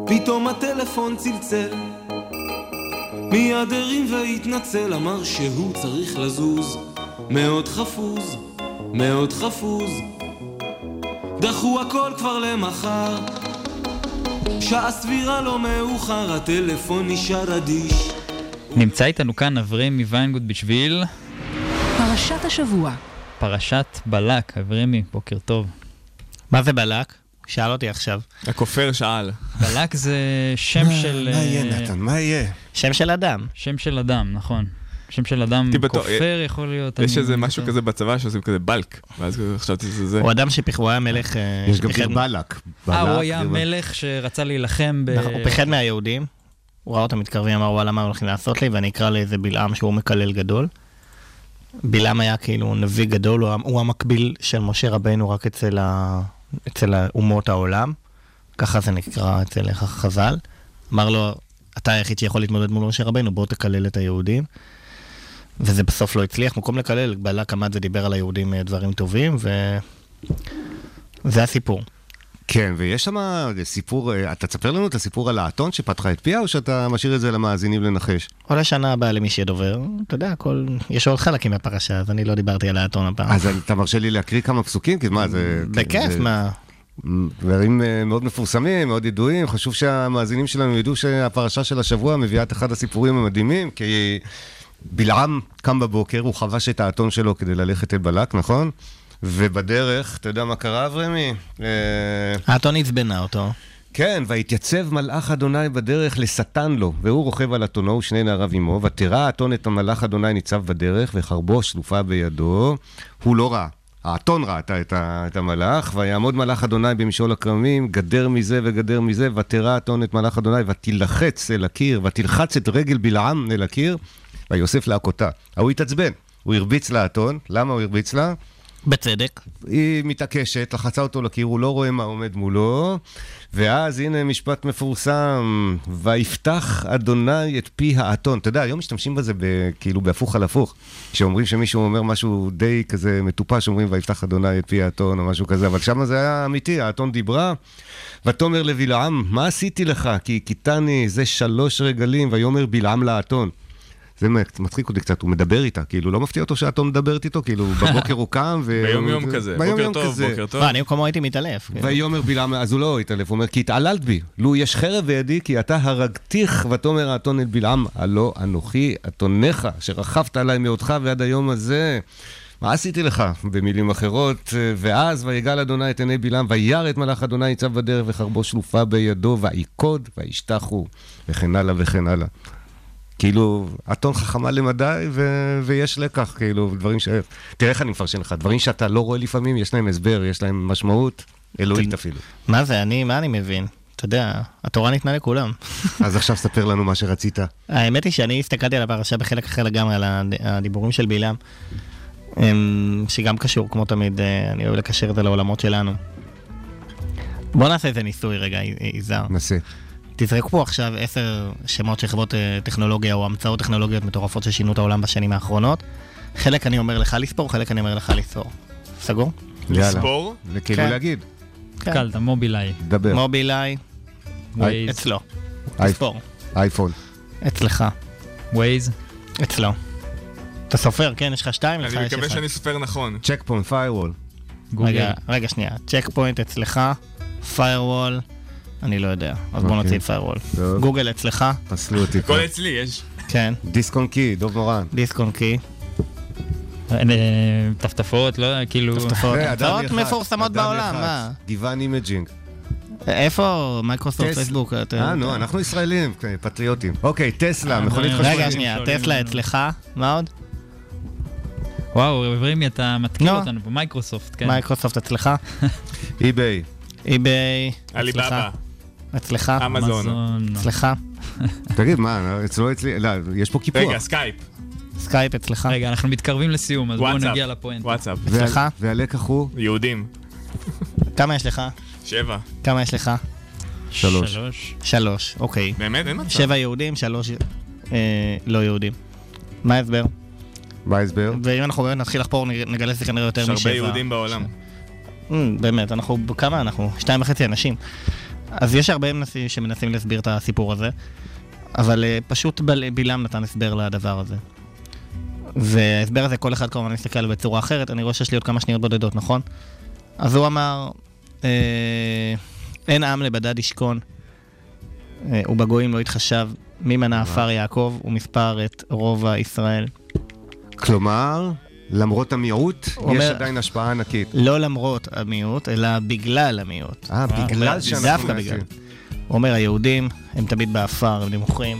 פתאום הטלפון צלצל מיד הרים והתנצל אמר שהוא צריך לזוז מאוד חפוז, מאוד חפוז דחו הכל כבר למחר שעה סבירה לא מאוחר הטלפון נשאר אדיש נמצא איתנו כאן אברמי ויינגוט בשביל פרשת השבוע. פרשת בלק. אברמי, בוקר טוב. מה זה בלק? שאל אותי עכשיו. הכופר שאל. בלק זה שם של... מה יהיה, אה, נתן? מה יהיה? שם של אדם. שם של אדם, נכון. שם של אדם כופר יכול להיות. יש איזה משהו כזה בצבא שעושים כזה בלק, ואז חשבתי שזה זה. הוא אדם שפיח... הוא היה מלך... אה, יש גם דיר בלק. אה, הוא היה מלך שרצה להילחם ב... נכון, הוא פיחד מהיהודים. הוא ראה אותם מתקרבים, אמר וואלה מה הם הולכים לעשות לי, ואני אקרא לאיזה בלעם שהוא מקלל גדול. בלעם היה כאילו נביא גדול, הוא, הוא המקביל של משה רבנו רק אצל, ה... אצל אומות העולם. ככה זה נקרא אצל חז"ל. אמר לו, אתה היחיד שיכול להתמודד מול משה רבנו, בוא תקלל את היהודים. וזה בסוף לא הצליח, במקום לקלל, בלק עמד ודיבר על היהודים אה, דברים טובים, וזה הסיפור. כן, ויש שם סיפור, אה, אתה תספר לנו את הסיפור על האתון שפתחה את פיה, או שאתה משאיר את זה למאזינים לנחש? או לשנה הבאה למי שדובר, אתה יודע, הכל, יש עוד חלקים מהפרשה, אז אני לא דיברתי על האתון הפעם. אז אתה מרשה לי להקריא כמה פסוקים? כי מה, זה... בכיף, זה- מה? דברים אה, מאוד מפורסמים, מאוד ידועים. חשוב שהמאזינים שלנו ידעו שהפרשה של השבוע מביאה את אחד הסיפורים המדהימים, כי בלעם קם בבוקר, הוא חבש את האתון שלו כדי ללכת אל בלק, נכון? ובדרך, אתה יודע מה קרה, אברמי? אה, האתון עצבנה אותו. כן, ויתייצב מלאך אדוני בדרך לשטן לו, והוא רוכב על אתונו ושני נעריו עמו, ותראה האתון את המלאך אדוני ניצב בדרך, וחרבו שלופה בידו. הוא לא ראה. האתון ראתה את, ה- את המלאך, ויעמוד מלאך אדוני במשעול הכרמים, גדר מזה וגדר מזה, ותראה האתון את מלאך אדוני, ותילחץ אל הקיר, ותלחץ את רגל בלעם אל הקיר, ויוסף להכותה. ההוא התעצבן. הוא הרביץ לאתון, למה הוא הרביץ לה? בצדק. היא מתעקשת, לחצה אותו לקיר, הוא לא רואה מה עומד מולו, ואז הנה משפט מפורסם, ויפתח אדוני את פי האתון. אתה יודע, היום משתמשים בזה ב, כאילו בהפוך על הפוך. כשאומרים שמישהו אומר משהו די כזה מטופש, אומרים ויפתח אדוני את פי האתון או משהו כזה, אבל שם זה היה אמיתי, האתון דיברה. ותאמר לבלעם, מה עשיתי לך? כי הכיתני זה שלוש רגלים, ויאמר בלעם לאתון. זה מצחיק אותי קצת, הוא מדבר איתה, כאילו, לא מפתיע אותו שהאטום מדברת איתו, כאילו, בבוקר הוא קם ו... ביום יום כזה, ביום בוקר יום טוב, כזה. בוקר טוב. מה, אני במקומו הייתי מתעלף. כאילו. ויאמר בלעם, אז הוא לא התעלף, הוא אומר, כי התעללת בי. לו יש חרב בידי, כי אתה הרגתיך, ותאמר האתון אל בלעם, הלא אנוכי אתונך, אשר רכבת עליי מאותך ועד היום הזה. מה עשיתי לך? במילים אחרות, ואז ויגל אדוני את עיני בלעם, וירא את מלאך אדוני ניצב בדרך, וחרבו שלופה בידו, ויקוד, וישתחו, וכן הלאה וכן הלאה. כאילו, אתון חכמה למדי, ו- ויש לקח, כאילו, דברים ש... תראה איך אני מפרשן לך, דברים שאתה לא רואה לפעמים, יש להם הסבר, יש להם משמעות, אלוהית אפילו. מה זה, אני, מה אני מבין? אתה יודע, התורה ניתנה לכולם. אז עכשיו ספר לנו מה שרצית. האמת היא שאני הסתכלתי על הפרשה בחלק אחר לגמרי, על הד- הדיבורים של בלעם, אמ, שגם קשור, כמו תמיד, אה, אני אוהב לקשר את זה לעולמות שלנו. בוא נעשה איזה ניסוי רגע, יזהר. נעשה. תזרקו פה עכשיו עשר שמות של חברות אה, טכנולוגיה או המצאות טכנולוגיות מטורפות ששינו את העולם בשנים האחרונות. חלק אני אומר לך לספור, חלק אני אומר לך לספור. סגור? יאללה. לספור? זה כאילו כן. להגיד. כן. קלת, מובילאיי. דבר. מובילאיי, ווייז. אצלו. תספור. אייפון. אצלך. ווייז. אצלו. אתה סופר, כן? יש לך שתיים? לך אני יש מקווה אחד. שאני סופר נכון. צ'ק פוינט, firewall. רגע, רגע, שנייה. צ'ק פוינט אצלך, firewall, אני לא יודע. אז בוא אוקיי. נוציא את firewall. טוב. גוגל אצלך, פסלו אותי. הכל אצלי, יש. כן. דיסק און קי, דוב מורן. דיסק און קי. אה, טפטפות, לא, כאילו... טפטפות. אה, המצאות אחד, מפורסמות בעולם. מה? גיוון אימג'ינג. איפה מייקרוסופט. פייסבוק? אה, נו, אנחנו ישראלים, כן, פטריוטים. אוקיי, טסלה, מכונית רגע, חשמלית. רגע, שנייה, טסלה. אצלך, מה עוד? וואו, אברימי, אתה מתקיל נו. אותנו במייקרוסופט, כן. מייקרוסופט אצלך, אי-ביי. אי-ביי, עליבאבא, אצלך, אמזון. אצלך, תגיד, מה, אצלו אצלי, לא, יש פה קיפוח. רגע, סקייפ, סקייפ אצלך, רגע, אנחנו מתקרבים לסיום, אז בואו נגיע לפואנטה. וואטסאפ, אצלך? והלקח הוא? יהודים, כמה יש לך? שבע. כמה יש לך? שלוש. שלוש. שלוש, אוקיי. באמת? אין מצב. שבע יהודים, שלוש אה, לא יהודים. מה ההסבר? מה ההסבר? ואם אנחנו באמת נתחיל לחפור, נג- נגלה שזה כנראה יותר יש משבע. הרבה יהודים בעולם. Mm, באמת, אנחנו, כמה אנחנו? שתיים וחצי אנשים. אז יש הרבה מנסים, שמנסים להסביר את הסיפור הזה, אבל uh, פשוט בל, בלעם נתן הסבר לדבר הזה. וההסבר הזה, כל אחד כמובן מסתכל עליו בצורה אחרת, אני רואה שיש לי עוד כמה שניות בודדות, נכון? אז הוא אמר, אה, אין עם לבדד ישכון, אה, ובגויים לא יתחשב, מי מנה עפר יעקב ומספר את רובע ישראל. כלומר, למרות המיעוט, הוא יש אומר- עדיין השפעה ענקית. לא למרות המיעוט, אלא בגלל המיעוט. אה, בגלל שאנחנו דווקא. בגלל. הוא אומר, היהודים הם תמיד בעפר, הם נמוכים.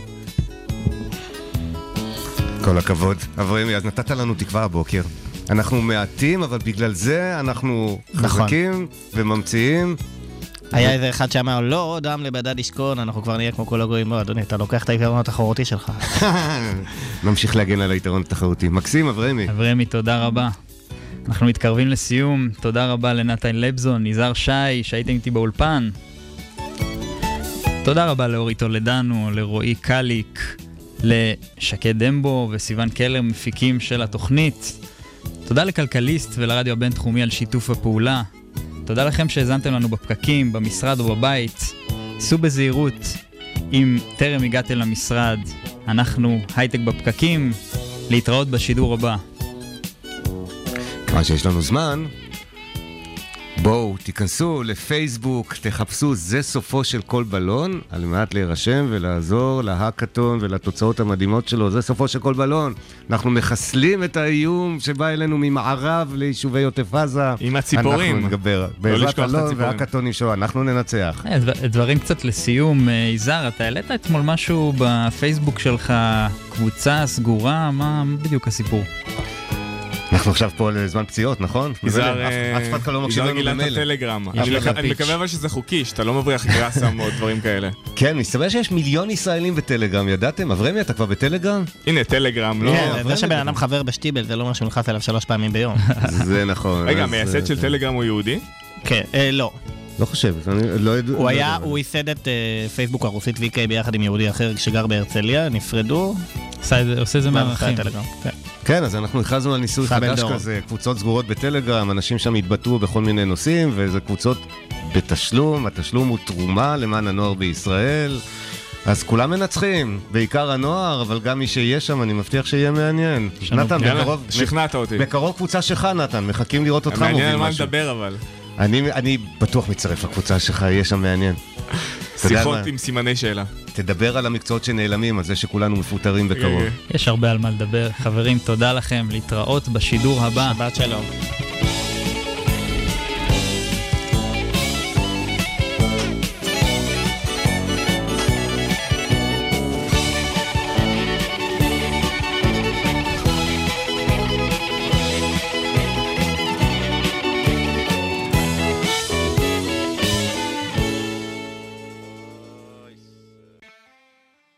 כל הכבוד. אברהמי, אז נתת לנו תקווה הבוקר. אנחנו מעטים, אבל בגלל זה אנחנו נכון. חזקים וממציאים. היה איזה אחד שאמר, לא עוד עם לבדד ישכון, אנחנו כבר נהיה כמו כל הגויים. לא, אדוני, אתה לוקח את היתרון התחרותי שלך. נמשיך להגן על היתרון התחרותי. מקסים, אברהמי. אברמי, תודה רבה. אנחנו מתקרבים לסיום, תודה רבה לנתן לבזון, יזהר שי, שהייתם איתי באולפן. תודה רבה לאורי טולדנו, לרועי קליק, לשקד דמבו וסיון קלר, מפיקים של התוכנית. תודה לכלכליסט ולרדיו הבינתחומי על שיתוף הפעולה. תודה לכם שהאזנתם לנו בפקקים, במשרד או בבית. סעו בזהירות אם טרם הגעתם למשרד. אנחנו הייטק בפקקים, להתראות בשידור הבא. כיוון שיש לנו זמן, בואו, תיכנסו לפייסבוק, תחפשו זה סופו של כל בלון, על מנת להירשם ולעזור להאקתון ולתוצאות המדהימות שלו. זה סופו של כל בלון. אנחנו מחסלים את האיום שבא אלינו ממערב ליישובי עוטף עזה. עם הציפורים. אנחנו נגבר. לא בעזרת לשכוח את אלון הציפורים. והאקתונים שלו, אנחנו ננצח. אה, דבר- דברים קצת לסיום, אה, יזהר, אתה העלית אתמול משהו בפייסבוק שלך, קבוצה סגורה, מה מה בדיוק הסיפור? אנחנו עכשיו פה לזמן פציעות, נכון? יזהר אף- אחד כאן לא מקשיב לנו גילה את במילא. הטלגרם. אני מקווה- אבל שזה חוקי, שאתה לא מבריח גראסם או דברים כאלה. כן, מסתבר שיש מיליון ישראלים בטלגרם, ידעתם? אברמי, אתה כבר בטלגרם? הנה, טלגרם, לא... כן, זה שבן אדם חבר בשטיבל זה לא אומר שהוא נכנס אליו שלוש פעמים ביום. זה נכון. רגע, המייסד אה, של טלגרם הוא יהודי? כן, אה, לא. לא חושב, אני לא יודע. הוא לא היה. הוא ייסד את אה, פייסבוק הרוסית VK ביחד עם יהודי אחר שגר בהרצליה, נפרדו. עושה את זה- עושה את זה ואז מהערכים. עשה את טלגרם, כן. כן, אז אנחנו הכרזנו על ניסוי חדש. כזה, קבוצות סגורות בטלגרם, אנשים שם התבטאו בכל מיני נושאים, וזה קבוצות בתשלום, התשלום הוא תרומה למען הנוער בישראל. אז כולם מנצחים, בעיקר הנוער, אבל גם מי שיהיה שם, אני מבטיח שיהיה מעניין. נתן, בקרוב... שכנעת אותי. בקרוב קבוצה שלך, נתן, מחכים לראות אותך מוביל משהו. מעניין על מה לדבר אבל. אני, אני בטוח מצטרף לקבוצה שלך, יהיה שם מעניין. שיחות? עם סימני שאלה. תדבר על המקצועות שנעלמים, על זה שכולנו מפוטרים בקרוב. יש הרבה על מה לדבר. חברים, תודה לכם, להתראות בשידור הבא. שבת שלום.